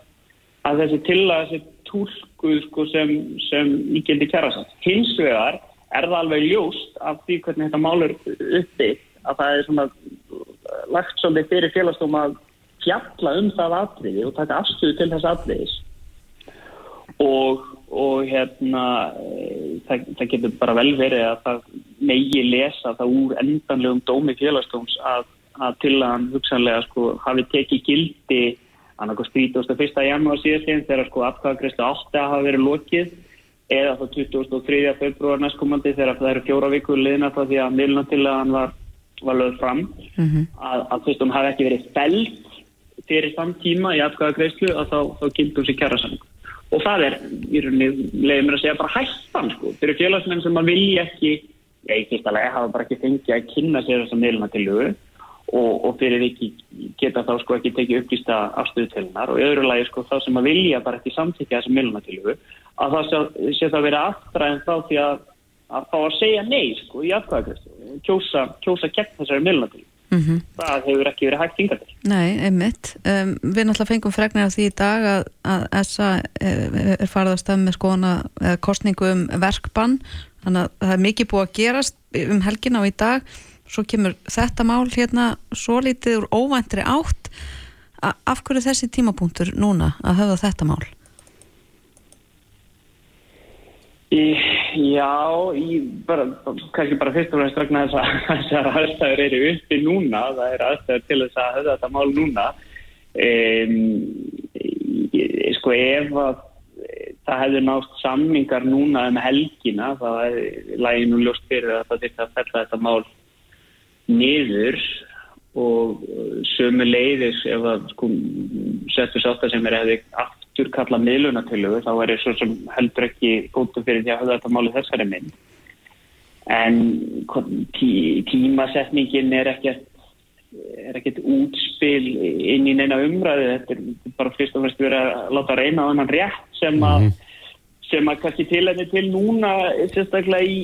[SPEAKER 7] að þessi tillaga þessi tólkuð sko sem, sem í gildi kjærasamning. Hins vegar er það alveg ljóst af því hvernig þetta málur uppi að það er svona lagt svolítið fyrir félagsdóm að fjalla um það atriði og taka afstöðu til þess atriðis og, og hérna e, það, það getur bara vel verið að það megi lesa það úr endanlegum dómi félagsdóms að, að til að hann hugsanlega sko hafi tekið gildi annarkoð 31. janúar síðastleginn þegar sko afkvæðagreyslu 8 hafa verið lokið eða þá 23. februar næstkomandi þegar það eru fjóra vikur liðna þá því að milna til að hann var, var lögð fram mm -hmm. að, að hún hafi ekki verið fælt fyrir þann tíma í atkvæða greiðslu að þá, þá gildur sér kjærasamning. Og það er, í rauninni, leiðum mér að segja bara hættan, sko, fyrir félagsmenn sem maður vilja ekki, í fyrsta lega hafa bara ekki fengið að kynna sér þessa meiluna til lögu og, og fyrir ekki geta þá sko ekki tekið upplýsta afstöðu til hennar og öðru lagi sko þá sem maður vilja bara ekki samtíkja þessa meiluna til lögu að það sé, sé það verið aftræðin þá því að, að fá að segja nei sko í atkvæðagrestu, Mm -hmm. það hefur ekki verið hægt yngar til.
[SPEAKER 3] Nei, einmitt. Um, við náttúrulega fengum fregnir af því í dag að, að ESA er farið að stöða með skoðana kostningu um verkbann þannig að það er mikið búið að gerast um helgin á í dag svo kemur þetta mál hérna svo lítið úr óvæntri átt af hverju þessi tímapunktur núna að höfða þetta mál?
[SPEAKER 7] Í, já, í, bara, kannski bara fyrst og fremst vegna þess að þessar aðstæður eru uppi núna, það er aðstæður til þess að höfða þetta mál núna. Um, sko ef að það hefði nátt sammingar núna um helgina, það er læginu ljóst fyrir að það þurfti að fella þetta mál niður og sömu leiðis ef að sko settur sátt að sem er hefði aftur kalla miðlunatilögu þá er það svo sem heldur ekki gótu fyrir því að hafa þetta máli þessari mynd. En tí, tímasetningin er ekkert er ekkert útspil inn í neina umræði þetta er bara fyrst og fremst verið að láta reyna á annan rétt sem að mm sem að kannski til henni til núna sérstaklega í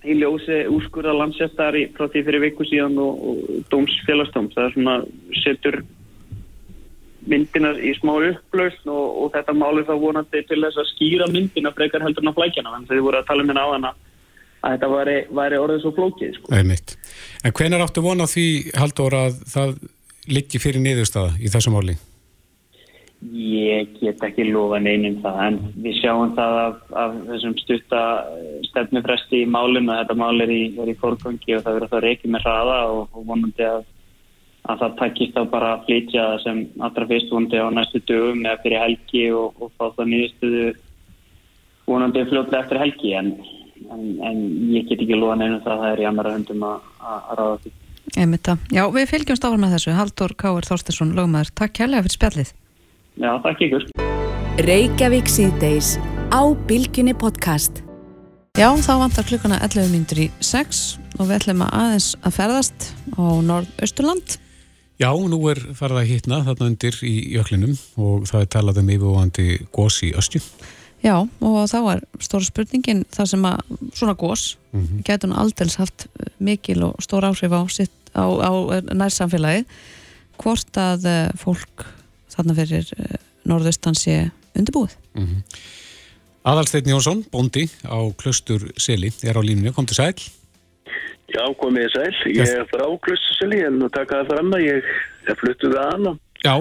[SPEAKER 7] í ljósi úrskurða landsjæftari frá því fyrir viku síðan og, og dómsfélagsdóms. Það er svona setur myndinar í smá upplaust og, og þetta máli þá vonandi til þess að skýra myndina frekar heldur en að flækjana þannig að þið voru að tala um hérna á hana að þetta væri, væri orðið svo flókið. Sko.
[SPEAKER 2] En hvenar áttu vona því Haldur að það liggi fyrir niðurstaða í þessu máli?
[SPEAKER 7] Ég get ekki lofa neinum það en við sjáum það af, af þessum stutta stefnufresti í málum að þetta mál er í, í fórgangi og það verður það reykið með hraða og, og vonandi að, að það takkist á bara að flytja sem allra fyrst vonandi á næstu dögum eða fyrir helgi og, og fá það nýðistuðu vonandi fljóðlega eftir helgi en, en, en ég get ekki lofa neinum það að það er í annara höndum að, að ráða því.
[SPEAKER 3] Emita. Já, við fylgjumst áfram með þessu. Haldur Káur Þorstinsson, lögmaður. Takk kærlega fyrir spjallið.
[SPEAKER 7] Já, takk ykkur.
[SPEAKER 1] Reykjavík síðdeis á Bilginni podcast.
[SPEAKER 3] Já, þá vantar klukkana 11 myndur í 6 og við ætlum að aðeins að ferðast á Norð-Östurland.
[SPEAKER 2] Já, nú er farið að hitna þarna undir í jöklinum og það er talað um yfirvóandi gós í östju.
[SPEAKER 3] Já, og þá er stóra spurningin þar sem að svona gós mm -hmm. getur aldels haft mikil og stór áhrif á, á, á nærsamfélagi hvort að eh, fólk þarna fyrir norðaustansi undirbúið. Mm -hmm.
[SPEAKER 2] Adalsteinn Jónsson, bondi á Klustur Seli, er á línunni, kom til sæl.
[SPEAKER 8] Já, komið sæl. Ég er frá Klustur Seli en nú taka það fram að ég er fluttuð að hana.
[SPEAKER 2] Já,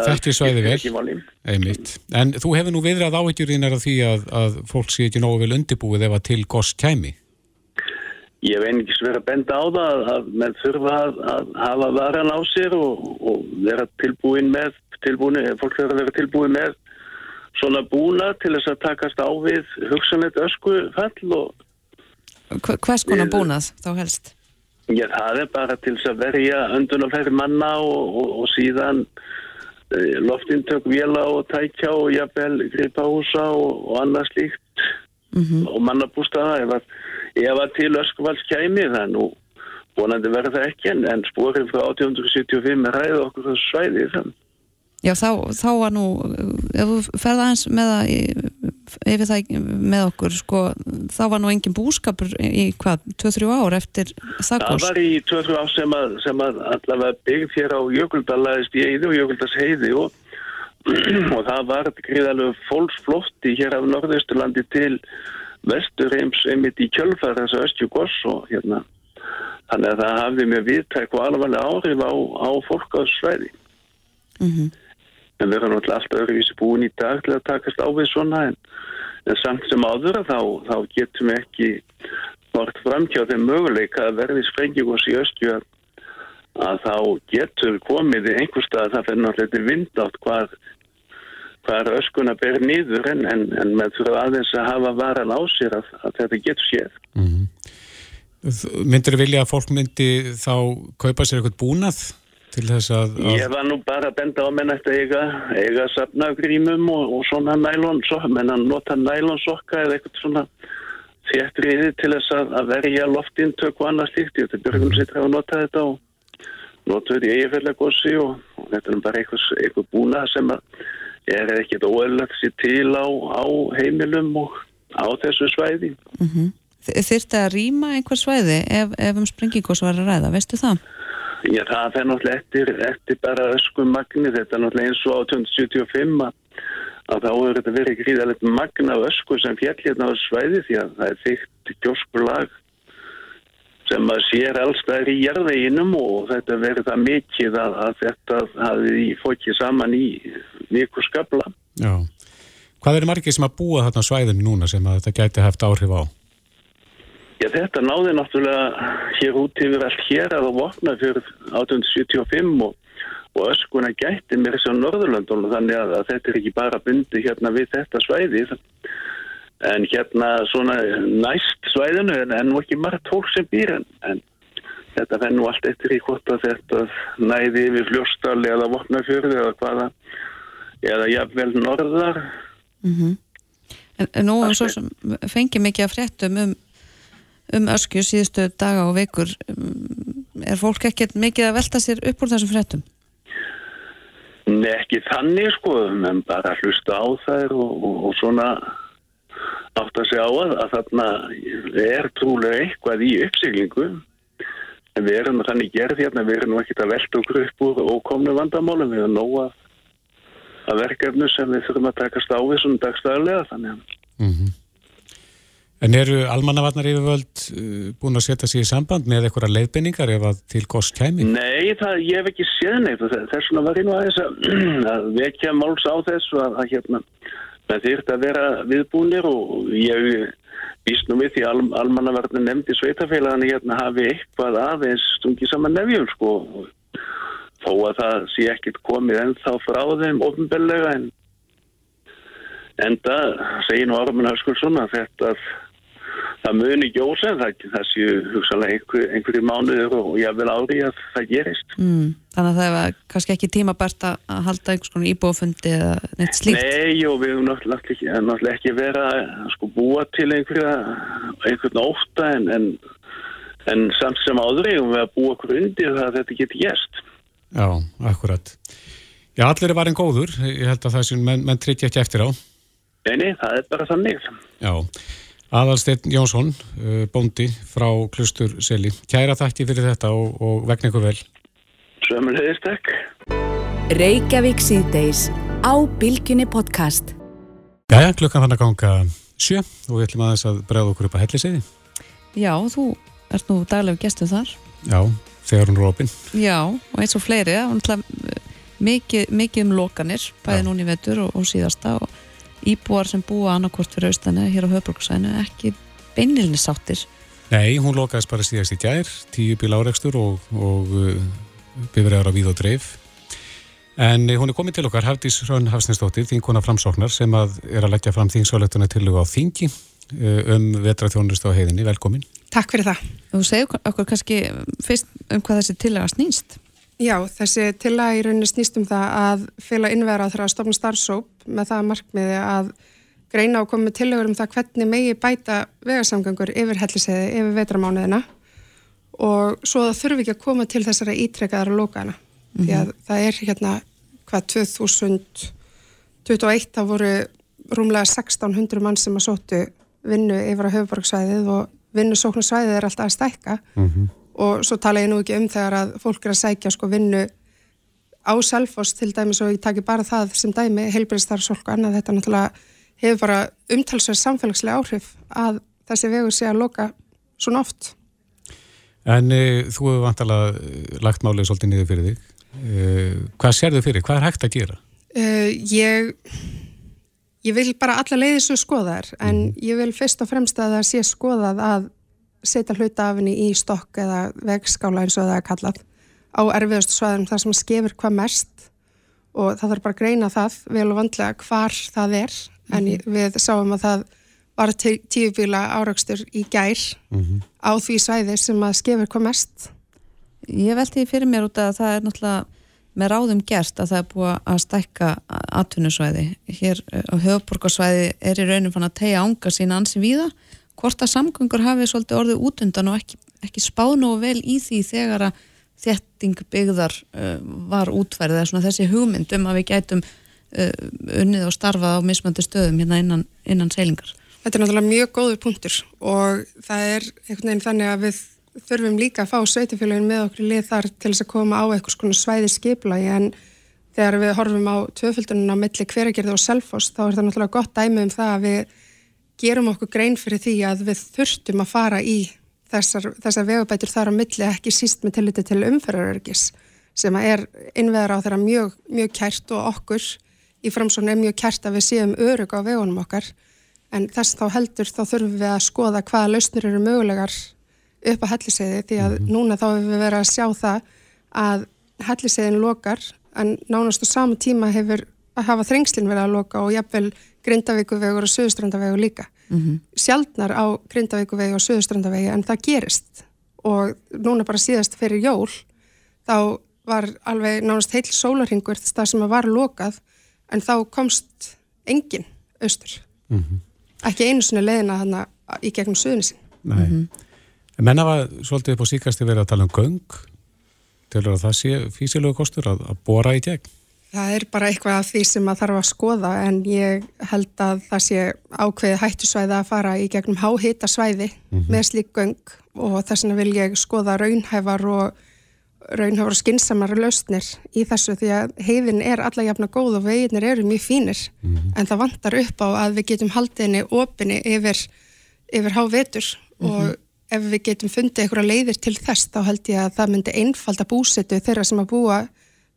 [SPEAKER 2] þetta er svæði vel. Einmitt. En þú hefur nú viðrað áhyggjurinn af því að, að fólk sé ekki nógu vel undirbúið ef að til gost kæmi.
[SPEAKER 8] Ég hef einnig verið að benda á það að menn þurfa að, að hafa varan á sér og, og vera tilbúin með, tilbúin, fólk þurfa að vera tilbúin með svona búna til þess að takast á við hugsanleitt ösku fall og...
[SPEAKER 3] Hvers konar búnað þá helst?
[SPEAKER 8] Já, það er bara til þess að verja öndunafæri manna og, og, og síðan e, loftintök, vila og tækja og jafnvel gripahúsa og annað slíkt mm -hmm. og mannabústaða ef að ef að til öskvalds kæmi það nú vonandi verður það ekki en, en spórið frá 1875 er ræðið okkur þessu svæði þann.
[SPEAKER 3] Já þá, þá var nú ef þú ferða eins með það ef það með okkur sko, þá var nú engin búskapur í hvað, 2-3 ár eftir það
[SPEAKER 8] Það var í 2-3 ár sem að, sem að allavega byggð hér á Jökuldalaðist í Eiði og Jökuldas heiði og, og það var gríðalegu fólksflótti hér af Norðausturlandi til vestur heims einmitt í kjölfæð þessu östju goss og hérna þannig að það hafði með viðtæk og alvarlega áhrif á, á fólk á svæði mm -hmm. En við erum alltaf öðruvísi búin í dag til að takast á við svona en, en samt sem áður þá, þá getum við ekki vart framkjáð þeim möguleika að verði sprengjugos í östju að, að þá getur komið í einhverstað að það fyrir náttúrulega vind átt hvað hvað er öskuna ber nýður en, en, en með þú aðeins að hafa varan á sér að, að þetta getur séð. Mm -hmm.
[SPEAKER 2] Myndur þið vilja að fólk myndi þá kaupa sér eitthvað búnað til þess að... að...
[SPEAKER 8] Ég var nú bara að benda á menn eftir eiga, eiga safnagrímum og, og svona nælonsokka, menn að nota nælonsokka eða eitthvað svona þéttriði til þess að, að verja loftintök og annað slíkt. Ég þetta byrjum sér að nota þetta og nota þetta í eigifellagossi og, og þetta er bara eitthvað, eitthvað búna sem er ekkert óæðilegt sér til á, á heimilum og á þessu svæði.
[SPEAKER 3] Mm -hmm. Þyrfti að rýma einhver svæði ef, ef um springingos var að ræða, veistu það?
[SPEAKER 8] Já, það er náttúrulega eftir, eftir bara öskum magni, þetta er náttúrulega eins og á 2075 að, þá er þetta verið gríðalegt magna ösku sem fjall hérna á svæði því að það er þygt gjóskulag sem að sér allstæðir í jærðveginum og þetta verið það mikið að, að þetta hafi fókið saman í vikur skabla.
[SPEAKER 2] Já, hvað er margir sem að búa þarna svæðinu núna sem að þetta gæti haft áhrif á?
[SPEAKER 8] Já, þetta náði náttúrulega hér út yfir allt hér að vopna fyrir 1875 og, og öskuna gætti með þessu á Norðurlandunum þannig að, að þetta er ekki bara bundi hérna við þetta svæði en hérna svona næst svæðinu en, en ekki margt fólk sem býr en, en þetta fenn nú allt eftir í hvort að þetta næði yfir fljóstali eða vopnafjörði eða hvaða eða jafnvel norðar
[SPEAKER 3] mm -hmm. En, nú fengi mikið að fréttum um um öskju síðustu daga og vekur er fólk ekkert mikið að velta sér upp úr þessum fréttum?
[SPEAKER 8] Nei, ekki þannig sko en bara hlusta á þær og, og, og svona átt að segja á að, að þarna er trúlega eitthvað í uppsiglingu en við erum þannig gerð hérna, við erum ekki að velta okkur upp úr og komna vandamálum við erum nóga að verkefnu sem við þurfum að takast á við svona dagstæðilega þannig að mm -hmm.
[SPEAKER 2] En eru almannavarnar yfirvöld uh, búin að setja sér í samband með eitthvað leiðbenningar ef að til kost kæmi?
[SPEAKER 8] Nei, það, ég hef ekki séð neitt þess vegna var ég nú aðeins að, að vekja máls á þessu að, að hérna, það þýrt að vera viðbúinir og ég víst nú við því al, almannavarnar nefndi sveitafélagani hérna hafi eitthvað aðeins stungið saman nefjum sko þó að það sé ekkit komið ennþá frá þeim ofinbellega en enda segir nú Áramun Hörskulsson að þetta það muni gjósa en það, það séu hugsalega einhver, einhverju mánuður og ég vil ári að það gerist.
[SPEAKER 3] Mm, þannig að það er kannski ekki tímabært að halda einhvers konar íbúafundi eða neitt slíkt?
[SPEAKER 8] Nei og við höfum náttúrulega ekki, náttúrulega ekki vera sko búa til einhverja einhvern óta en, en, en samt sem áður eigum við að búa okkur undir það að þetta geti gæst.
[SPEAKER 2] Já, akkurat. Já, allir er varin góður. Ég held að það sem menn, menn tryggja ekki eftir á.
[SPEAKER 8] Nei, nei, það er bara þannig.
[SPEAKER 2] Já. Aðalsteinn Jónsson, uh, bóndi frá Klustur Seli. Kæra þakki fyrir þetta og, og vegna ykkur vel.
[SPEAKER 8] Sömurlegist, takk.
[SPEAKER 1] Reykjavík síðdeis á Bilginni podcast.
[SPEAKER 2] Jæja, klukkan þannig að ganga sjö og við ætlum aðeins að bregða okkur upp að helliseiði.
[SPEAKER 3] Já, þú ert nú daglegu gestuð þar.
[SPEAKER 2] Já, þegar hún er opinn.
[SPEAKER 3] Já, og eins og fleiri, mikið, mikið um lokanir, bæði núni vetur og, og síðasta og íbúar sem búa annarkort fyrir austana hér á höfbruksænu ekki beinilni sáttir.
[SPEAKER 2] Nei, hún lokaðist bara síðast í gær tíu bíl áreikstur og, og uh, bifræðar á víð og dreif. En uh, hún er komið til okkar Hafdís Rönn Hafsnesdóttir, þínkona framsóknar sem að er að leggja fram þínsvöleituna til og á þingi uh, um vetraþjónust á heiðinni, velkomin.
[SPEAKER 9] Takk fyrir það.
[SPEAKER 3] Þú segir okkur kannski fyrst um hvað þessi tilaga snýst
[SPEAKER 9] Já, þessi tilaga í rauninni snýst um það að fylga innverða þegar að stofna starfsóp með það markmiði að greina og koma með tilagur um það hvernig megi bæta vegarsamgangur yfir helliseði, yfir vetramánuðina og svo það þurfi ekki að koma til þessara ítrekkaðara lókana. Mm -hmm. Því að það er hérna hvað 2021 þá voru rúmlega 1600 mann sem að sótu vinnu yfir á höfuborgsvæðið og vinnusóknarsvæðið er alltaf að stækka mm -hmm og svo tala ég nú ekki um þegar að fólk er að sækja sko vinnu á selfoss til dæmis og ég taki bara það sem dæmi heilbæristarfsfólk og annað þetta náttúrulega hefur bara umtalsverð samfélagslega áhrif að þessi vegur sé að loka svona oft
[SPEAKER 2] En e, þú hefur vantalega eh, lagt málið svolítið niður fyrir þig e, hvað sér þau fyrir? Hvað er hægt að gera?
[SPEAKER 9] E, ég ég vil bara alla leiðis og skoða þær en mm. ég vil fyrst og fremst að það sé skoðað að setja hluta af henni í stokk eða vegskála eins og það er kallað á erfiðastu svæðum þar sem skefur hvað mest og það þarf bara að greina það vel og vandlega hvar það er en mhm. við sáum að það var tíubíla áraugstur í gær mm -hmm. á því svæði sem að skefur hvað mest
[SPEAKER 3] Ég veldi fyrir mér út að það er náttúrulega með ráðum gert að það er búið að stækka atvinnusvæði. Hér eh, á höfuborgarsvæði er í raunum fann að tegja ánga sína ansi víða. Hvort að samgöngur hafi svolítið orðið útundan og ekki, ekki spánu og vel í því þegar að þetting byggðar uh, var útverðið svona þessi hugmyndum að við gætum uh, unnið og starfað á mismöndu stöðum hérna innan, innan seilingar.
[SPEAKER 9] Þetta er náttúrulega mjög góður punktur og það er einhvern veginn þannig að við þurfum líka að fá sveitufélagin með okkur lið þar til þess að koma á eitthvað svona svæði skipulagi en þegar við horfum á tvöföldunum á milli hveragerði og selfoss þá er það náttúrulega gott dæmi um það að við gerum okkur grein fyrir því að við þurftum að fara í þessar, þessar vegabætur þar á milli ekki síst með tilliti til umferðarörgis sem er innveðar á þeirra mjög, mjög kært og okkur í framsónu er mjög kært að við séum örug á vegunum okkar en þess þá heldur þá þurfum við að skoða hvaða lausnir eru mögulegar upp á helliseiði því að -hmm. núna þá hefur við verið að sjá það að helliseiðin lokar en nánast á samu tíma hefur að hafa þrengslinn verið að loka og jafnvel Grindavíkuvegur og Suðustrandavegu líka. Mm -hmm. Sjaldnar á Grindavíkuvegi og Suðustrandavegi en það gerist og núna bara síðast fyrir jól þá var alveg nánast heil sólarhingur það sem var lokað en þá komst engin austur. Mm -hmm. Ekki einu svona leðina þannig í gegnum Suðunisin.
[SPEAKER 2] Nei. Mm -hmm. Menn hafa svolítið upp á síkasti verið að tala um göng til að það sé físilögu kostur að, að bóra í gegn.
[SPEAKER 9] Það er bara eitthvað af því sem að þarf að skoða en ég held að það sé ákveði hættusvæði að fara í gegnum háhita svæði mm -hmm. með slík göng og þess vegna vil ég skoða raunhæfar og raunhæfar og skinsamara lausnir í þessu því að heiðin er alla jafna góð og veginir eru mjög fínir mm -hmm. en það vantar upp á að við getum haldinni opinni yfir, yfir hávetur mm -hmm. og ef við getum fundið einhverja leiðir til þess þá held ég að það myndi einfalda búsetu þeirra sem að búa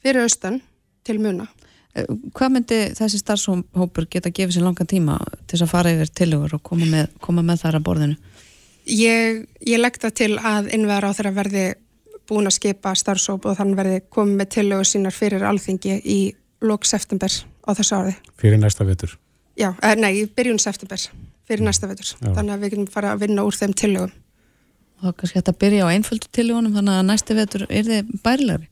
[SPEAKER 9] fyrir austan til muna.
[SPEAKER 3] Eh, hvað myndi þessi starfshópur geta að gefa sér langan tíma til að fara yfir tilugur og koma með, koma með þar að borðinu?
[SPEAKER 9] Ég, ég legg það til að innverða á þeirra verði búin að skipa starfshóp og þannig verði komið með tilugur sínar fyrir alþingi í lók september á þessu ári.
[SPEAKER 2] Fyrir næsta vetur?
[SPEAKER 9] Já, eh, nei, byrjun september fyrir næsta vetur. Já. Þannig að við getum fara að vinna úr þeim tilugum
[SPEAKER 3] og kannski að byrja á einföldu tiljónum þannig að næstu vetur er þið bærilegri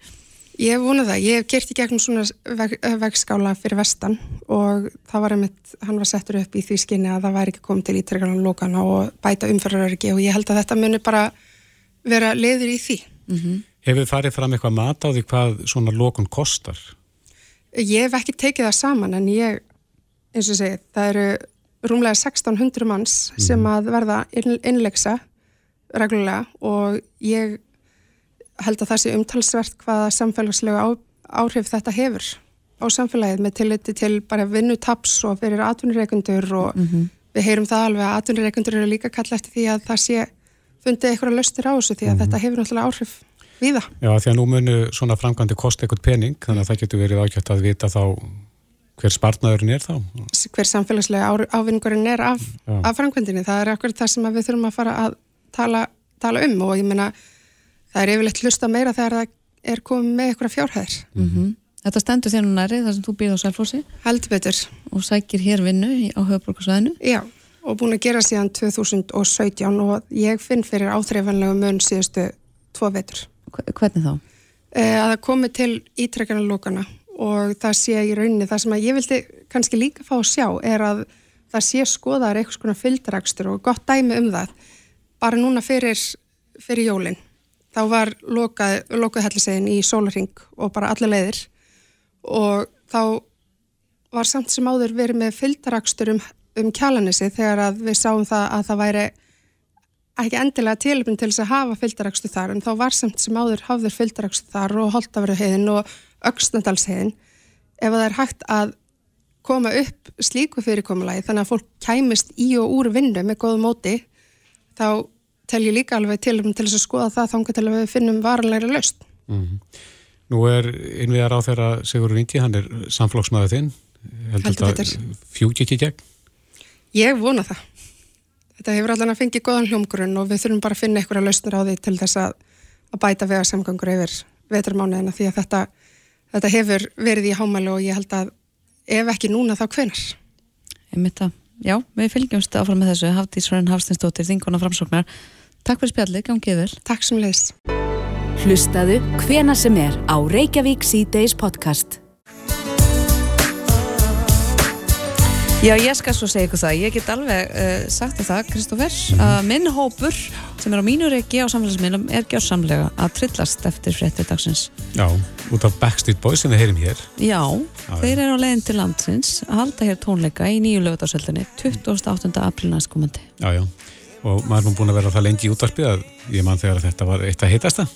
[SPEAKER 9] Ég hef vonað það, ég hef kert í gegnum svona veg, vegskála fyrir vestan og það var einmitt, hann var settur upp í því skinni að það væri ekki komið til ítrekkarnar lókana og bæta umferðarörgi og ég held að þetta muni bara vera leiður í því mm
[SPEAKER 2] -hmm. Hefur þið farið fram eitthvað mat á því hvað svona lókun kostar?
[SPEAKER 9] Ég hef ekki tekið það saman en ég, eins og segi, það eru rúmlega 1600 manns mm -hmm. sem að verða innlegsa reglulega og ég held að það sé umtalsvert hvaða samfélagslega áhrif þetta hefur á samfélagið með tilliti til bara vinnutaps og fyrir atvinnureikundur og mm -hmm. við heyrum það alveg að atvinnureikundur eru líka kalla eftir því að það sé fundið eitthvað löstir á þessu því að mm -hmm. þetta hefur náttúrulega áhrif við það.
[SPEAKER 2] Já því að nú munu svona framkvæmdi kosti eitthvað pening þannig að það getur verið ákvæmt að vita þá hver spartnaðurinn er þá?
[SPEAKER 9] Hver samfélagslega ávinningurinn er af, af framkvæmdini. Það er akkurat það sem við þurfum að fara að tala, tala um og ég menna það er yfirleitt hlusta meira þegar það er komið með eitthvað fjárhæðir.
[SPEAKER 3] Mm -hmm. Þetta stendur þér nú næri þar sem þú býð á Sælfósi?
[SPEAKER 9] Heldur betur.
[SPEAKER 3] Og sækir hér vinnu á höfuborgarsvæðinu?
[SPEAKER 9] Já, og búin að gera síðan 2017 og ég finn fyrir áþreifanlega mun síðustu tvo vetur.
[SPEAKER 3] Hvernig þá?
[SPEAKER 9] Eh, að það komi til ítrekkarna lókana og það sé í rauninni það sem að ég vildi kannski líka fá að sjá er að það sé skoðar eitthvað svona fylgdarakstur og gott dæmi um það bara núna fyrir, fyrir jólinn þá var lokað, lokað hellisegin í sólaring og bara alla leiðir. Og þá var samt sem áður verið með fylgdarakstur um, um kjalanissi þegar við sáum það að það væri ekki endilega tilöfn til þess að hafa fylgdarakstu þar en þá var samt sem áður hafður fylgdarakstu þar og holtafræðheiðin og auksnandalsheiðin ef það er hægt að koma upp slíku fyrirkomulagi þannig að fólk kæmist í og úr vinnu með góðu móti þá tel ég líka alveg til um til þess að skoða það þángu til að við finnum varanleira löst. Mm -hmm.
[SPEAKER 2] Nú er innviðar á þeirra Sigur Vingi, hann er samflóksmaður þinn. Heldur þetta fjúti ekki gegn?
[SPEAKER 9] Ég vona það. Þetta hefur allan að fengi góðan hljómgrunn og við þurfum bara að finna einhverja löstnir á því til þess að, að bæta vegarsamgangur yfir veturmánuðina því að þetta, þetta hefur verið í hámælu og ég held að ef ekki núna þá hvenar.
[SPEAKER 3] Ég mitt að já, við fylgjumst áfram með þessu Hafdís Rönn Hafstinsdóttir, Þingona Framsóknar Takk fyrir spjallið, gangið vel
[SPEAKER 9] Takk sem leiðis
[SPEAKER 1] Hlustaðu hvena sem er á Reykjavík C-Days podcast.
[SPEAKER 3] Já, ég skal svo segja ykkur það. Ég get alveg uh, sagt það, Kristófer, að minn hópur sem er á mínu reiki á samfélagsmiðlum er gjörsamlega að trillast eftir frétti dagsins.
[SPEAKER 2] Já, út af Backstreet Boys sem við heyrim hér.
[SPEAKER 3] Já,
[SPEAKER 2] Já,
[SPEAKER 3] þeir eru á leiðin til landsins að halda hér tónleika í nýju lögutarsöldinni 28. apríl næstkomandi.
[SPEAKER 2] Já, já. Og maður er búin að vera það lengi í útvarpi að ég man þegar að þetta var eitt að heitasta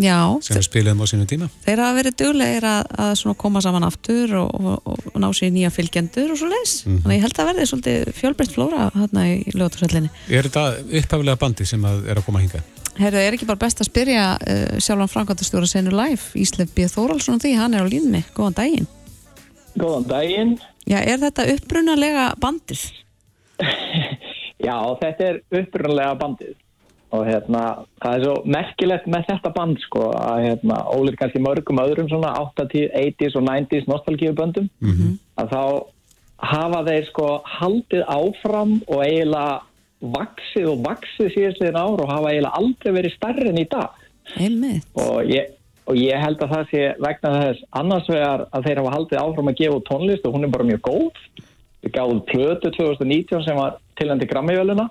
[SPEAKER 3] Já,
[SPEAKER 2] sem við spiliðum á sínum tíma.
[SPEAKER 3] þeir hafa verið duglegir að, að koma saman aftur og, og, og ná sér nýja fylgjendur og svo leis.
[SPEAKER 2] Mhm.
[SPEAKER 3] Þannig að ég held að verði svolítið fjölbreytt flóra hérna í lögutarsöldinni.
[SPEAKER 2] Er þetta upphafilega bandi sem að er að koma hinga?
[SPEAKER 3] Herðu, er ekki bara best að spyrja uh, sjálfan Frankvæntastjóra Senu Live, Íslef B. Þóraldsson því, hann er á línni, góðan daginn.
[SPEAKER 10] Góðan daginn.
[SPEAKER 3] Já, er þetta upprunalega bandið?
[SPEAKER 10] Já, þetta er upprunalega bandið. Og hérna, það er svo merkilegt með þetta band sko að hérna, ólið kannski mörgum öðrum svona 80s, 80s og 90s nostalgífuböndum
[SPEAKER 2] Mm -hmm.
[SPEAKER 10] að þá hafa þeir sko haldið áfram og eiginlega vaksið og vaksið síðastliðin ár og hafa eiginlega aldrei verið stærri en í dag. Og ég, og ég held að það sé vegna þess annars vegar að þeir hafa haldið áfram að gefa tónlist og hún er bara mjög góð við gáðum plötu 2019 sem var tilhandi Grammy-völuna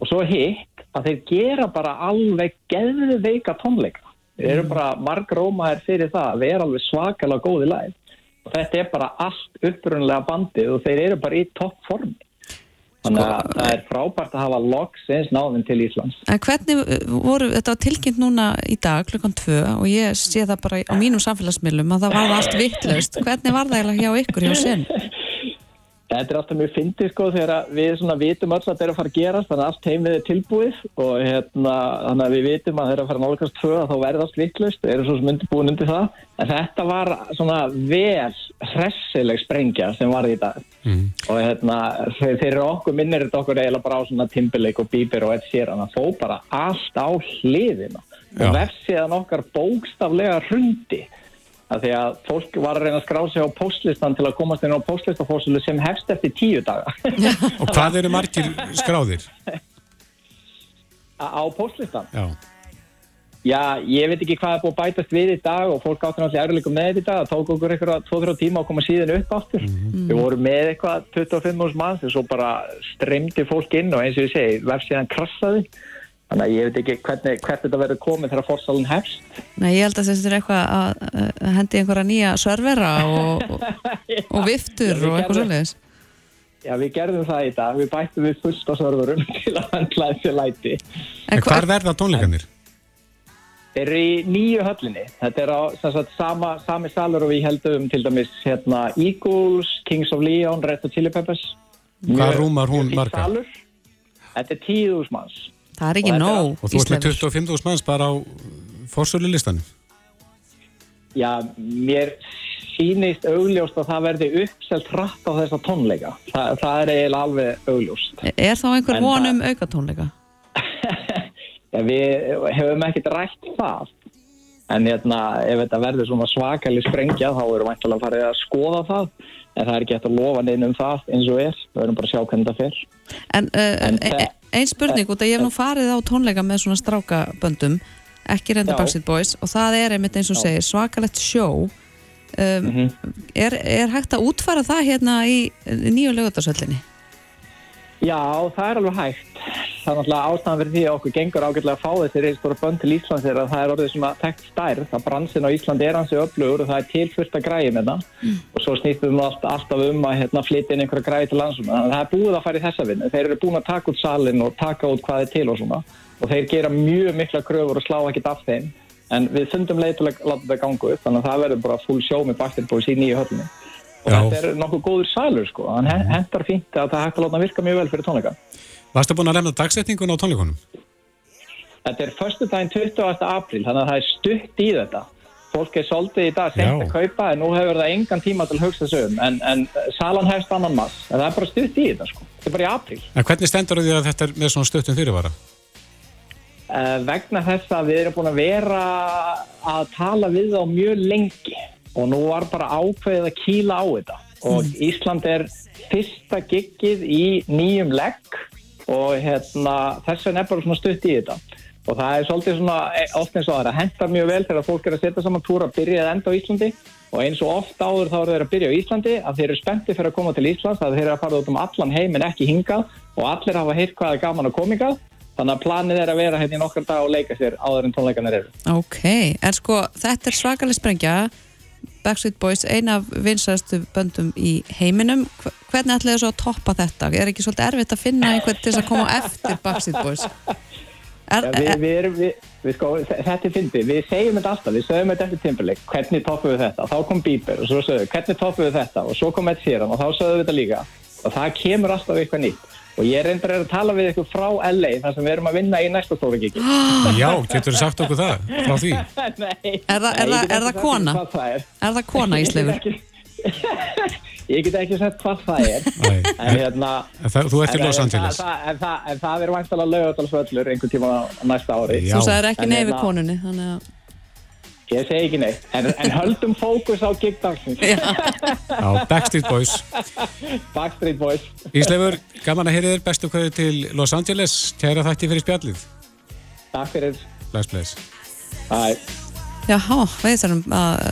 [SPEAKER 10] og svo hitt að þeir gera bara alveg geðveika tónleika. Þeir eru bara marg rómaðir fyrir það að vera alveg svakalega góði læg og þetta er bara allt upprunlega bandið og þeir eru bara í toppformi þannig að það er frábært að hafa loksins náðum til Íslands.
[SPEAKER 3] En hvernig uh, voru, þetta var tilkynnt núna í dag klukkan tvö og ég sé það bara á mínum samfélagsmiðlum að það var allt vittlaust. Hvernig var það hjá ykkur hjá Senu?
[SPEAKER 10] Þetta er alltaf mjög fyndið sko þegar við svona vitum öll að þetta er að fara að gerast þannig að allt heimið er tilbúið og hérna þannig að við vitum að það er að fara nálgast tvö að þá verði allt vittlust, eru svo sem undirbúin undir það. En þetta var svona vel hressileg sprengja sem var í dag.
[SPEAKER 2] Mm.
[SPEAKER 10] og hérna þeir, eru okkur minnir þetta okkur eiginlega bara á svona Timberlake og Bieber og Ed Sheeran að þó bara allt á hliðina. Og vefsiðan okkar bókstaflega hrundi að því að fólk var að reyna að skrá sig á postlistan til að komast inn á postlistafórsölu sem hefst eftir tíu daga
[SPEAKER 2] Og hvað eru margir skráðir?
[SPEAKER 10] á á postlistan.
[SPEAKER 2] Já.
[SPEAKER 10] Já, ég veit ekki hvað er búið að bætast við í dag og fólk áttur náttúrulega erfileikum með þetta í dag. Það tók okkur eitthvað 2-3 tíma að koma síðan upp áttur. Við vorum með eitthvað 25 úrs manns og svo bara streymdi fólk inn og eins og ég segi, vefsíðan krassaði. Þannig að ég veit ekki hvernig, hvert þetta verður komið þegar fórsalun hefst.
[SPEAKER 3] Nei, ég held að þetta er eitthvað að, hendi einhverja nýja servera og, og, og viftur
[SPEAKER 10] Já,
[SPEAKER 3] og eitthvað svolítið.
[SPEAKER 10] Já, við gerðum það í dag. Við bættum við fullt á serverum til að handla þessi læti.
[SPEAKER 2] En hvar verða tónleikanir?
[SPEAKER 10] Þeir eru í nýju höllinni. Þetta er á sem sagt, sama, sami salur og við heldum til dæmis hérna, Eagles, Kings of Leon, Red Hot Chili Peppers.
[SPEAKER 2] Hvað rúmar hún marga?
[SPEAKER 10] salur. Þetta er tíðús manns.
[SPEAKER 3] Það er ekki
[SPEAKER 10] Og er
[SPEAKER 3] nóg,
[SPEAKER 2] Og þú ert með
[SPEAKER 3] Íslefur.
[SPEAKER 2] 25.000 manns bara á fórsölu listanum?
[SPEAKER 10] Já, mér sýnist augljóst að það verði uppselt hratt á þessa tónleika. Þa, það er eiginlega alveg augljóst.
[SPEAKER 3] Er þá einhver
[SPEAKER 10] En
[SPEAKER 3] von
[SPEAKER 10] það-
[SPEAKER 3] um aukatónleika?
[SPEAKER 10] Já, við hefum ekkert rætt það. En hérna, ef þetta verður svona svakalig sprengja þá erum við vantilega að fara að skoða það. En það er ekki eftir að lofa neina um það eins og er. Við verðum bara að sjá hvernig það fer.
[SPEAKER 3] En, uh,
[SPEAKER 10] En
[SPEAKER 3] e-
[SPEAKER 10] það-
[SPEAKER 3] e- ein spurning, út að ég hef nú farið á tónleika með svona strákaböndum, ekki reynda. Backstreet Boys, og það er einmitt eins og
[SPEAKER 10] Já.
[SPEAKER 3] segir, svakalegt sjó. Um,
[SPEAKER 10] Mhm.
[SPEAKER 3] er, er hægt að útfara það hérna í nýju lögutarsöllinni?
[SPEAKER 10] Já, það er alveg hægt. Það er náttúrulega ástæðan fyrir því að okkur gengur ágætlega að fá þessi reistóra bönd til Íslands er að það er orðið svona tekt stærð. Það bransin á Íslandi er hansi öflugur og það er tilfyrst að græði með það. Og svo snýstum við allt, alltaf um að hérna, flytja inn einhverja græði til landsum. Að það er búið að fara í þessa vinnu. Þeir eru búin að taka út salin og taka út hvað er til og svona. Og þeir gera mjög mikla kröfur og slá ekkert af þeim. En við fundum leið til að láta þetta ganga upp. Þannig að það verður bara full show með Boys í nýju höllinu. Og
[SPEAKER 2] Já.
[SPEAKER 10] þetta er nokkuð góður salur sko. Hann he- hentar fínt að það hægt að láta hann virka mjög vel fyrir tónleika.
[SPEAKER 2] Varstu búin að lemna dagsetningun á tónleikunum?
[SPEAKER 10] Þetta er förstu daginn 20. apríl, þannig að það er stutt í þetta. Fólk er soldið í dag sent
[SPEAKER 2] Já.
[SPEAKER 10] að kaupa, en nú hefur það engan tíma til að hugsa sig um. En, en salan hefst annan mass, en það er bara stutt í þetta, sko. Þetta er bara í apríl.
[SPEAKER 2] En hvernig stendur því að þetta er með svona stuttum fyrirvara?
[SPEAKER 10] Uh, vegna þess að við erum búin að vera að tala við þá mjög lengi og nú var bara ákveðið að kýla á þetta. Og Ísland er fyrsta giggið í nýjum legg og hérna, þess vegna er bara svona stutt í þetta. og það er svolítið svona e, oft eins og það er að henda mjög vel þegar fólk er að setja saman túra að byrja að enda á Íslandi og eins og oft áður þá eru þeir að byrja á Íslandi að þeir eru spenntið fyrir að koma til Íslands að þeir eru að fara út um allan heim en ekki hingað og allir hafa heyrt hvað er gaman að komingað þannig að planið er að vera hérna í nokkar dag og leika sér áður en tónleikanir eru.
[SPEAKER 3] Ok, en sko þetta er svakalega sprengja Backstreet Boys, eina af vinsæðastu böndum í heiminum. Hve- hvernig ætlaðu svo að toppa þetta? Er ekki svolítið erfitt að finna einhvern til þess að koma eftir Backstreet Boys? Er,
[SPEAKER 10] Ja, við, við erum, við, við sko, þetta er fyndið, við segjum þetta alltaf, við segjum þetta eftir Timberlake, hvernig toppum við þetta, þá kom Bieber og svo sögum við, hvernig toppum við þetta? Og svo kom Ed Sheeran og þá sögum við þetta líka. Og það kemur alltaf eitthvað nýtt og ég reyndar að tala við ykkur frá LA þar sem við erum að vinna í næsta stóra gigi.
[SPEAKER 2] Já, getur þú sagt okkur það frá því?
[SPEAKER 10] Nei,
[SPEAKER 3] Er það- er
[SPEAKER 10] get
[SPEAKER 3] er það kona?
[SPEAKER 10] er.
[SPEAKER 3] er það kona í
[SPEAKER 10] Ég get
[SPEAKER 3] sleifur?
[SPEAKER 10] ekki- Ég get ekki sagt hvað það er
[SPEAKER 2] Nei.
[SPEAKER 10] en hérna
[SPEAKER 2] En það, þú ert í
[SPEAKER 10] en-
[SPEAKER 2] Los
[SPEAKER 10] en
[SPEAKER 2] Angeles.
[SPEAKER 10] það- það- En það, en það er væntalega laugadalsvöllur einhvern tíma á næsta ári
[SPEAKER 2] Já.
[SPEAKER 3] Þú sagðir ekki
[SPEAKER 10] En
[SPEAKER 3] við
[SPEAKER 10] hérna-
[SPEAKER 3] konunni þannig að
[SPEAKER 10] Ég segi ekki neitt, en, en höldum fókus á gigdagsins.
[SPEAKER 2] Já, Backstreet Boys.
[SPEAKER 10] Backstreet Boys.
[SPEAKER 2] Ísleifur, gaman að heyri þér bestu kveðu til Los Angeles. Kæra þætti fyrir spjallið.
[SPEAKER 10] Takk fyrir.
[SPEAKER 2] Bless, bless.
[SPEAKER 10] Bye.
[SPEAKER 3] Jáhá, við þurfum að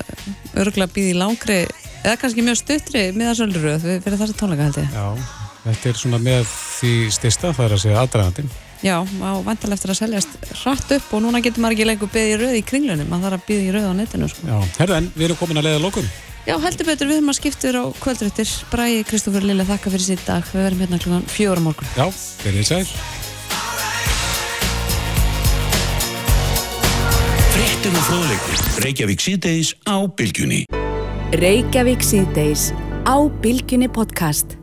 [SPEAKER 3] örgulega býði langri eða kannski mjög stuttri miðarsölduröð fyrir þessa tónleika held ég.
[SPEAKER 2] Já, þetta er svona með því stista, það er að segja aðdragandinn.
[SPEAKER 3] Já, á vantalega eftir að seljast hratt upp og núna getur maður ekki lengur byggði í röð í kringlunum, maður þarf að byggði í röð á netinu sko.
[SPEAKER 2] Já, herðu en, við erum komin að leiða lókum.
[SPEAKER 3] Já, heldur betur, við erum að skipta á kvöldrættir Bræði Kristoffer Lille, þakka fyrir síðan dag Við verðum hérna klukkan fjóra morgun
[SPEAKER 2] Já, verið sæl.
[SPEAKER 11] Fréttir og fróðleikur. Reykjavík síðdeis á Bylgjunni.
[SPEAKER 1] Reykjavík síðdeis á Bilginni podcast.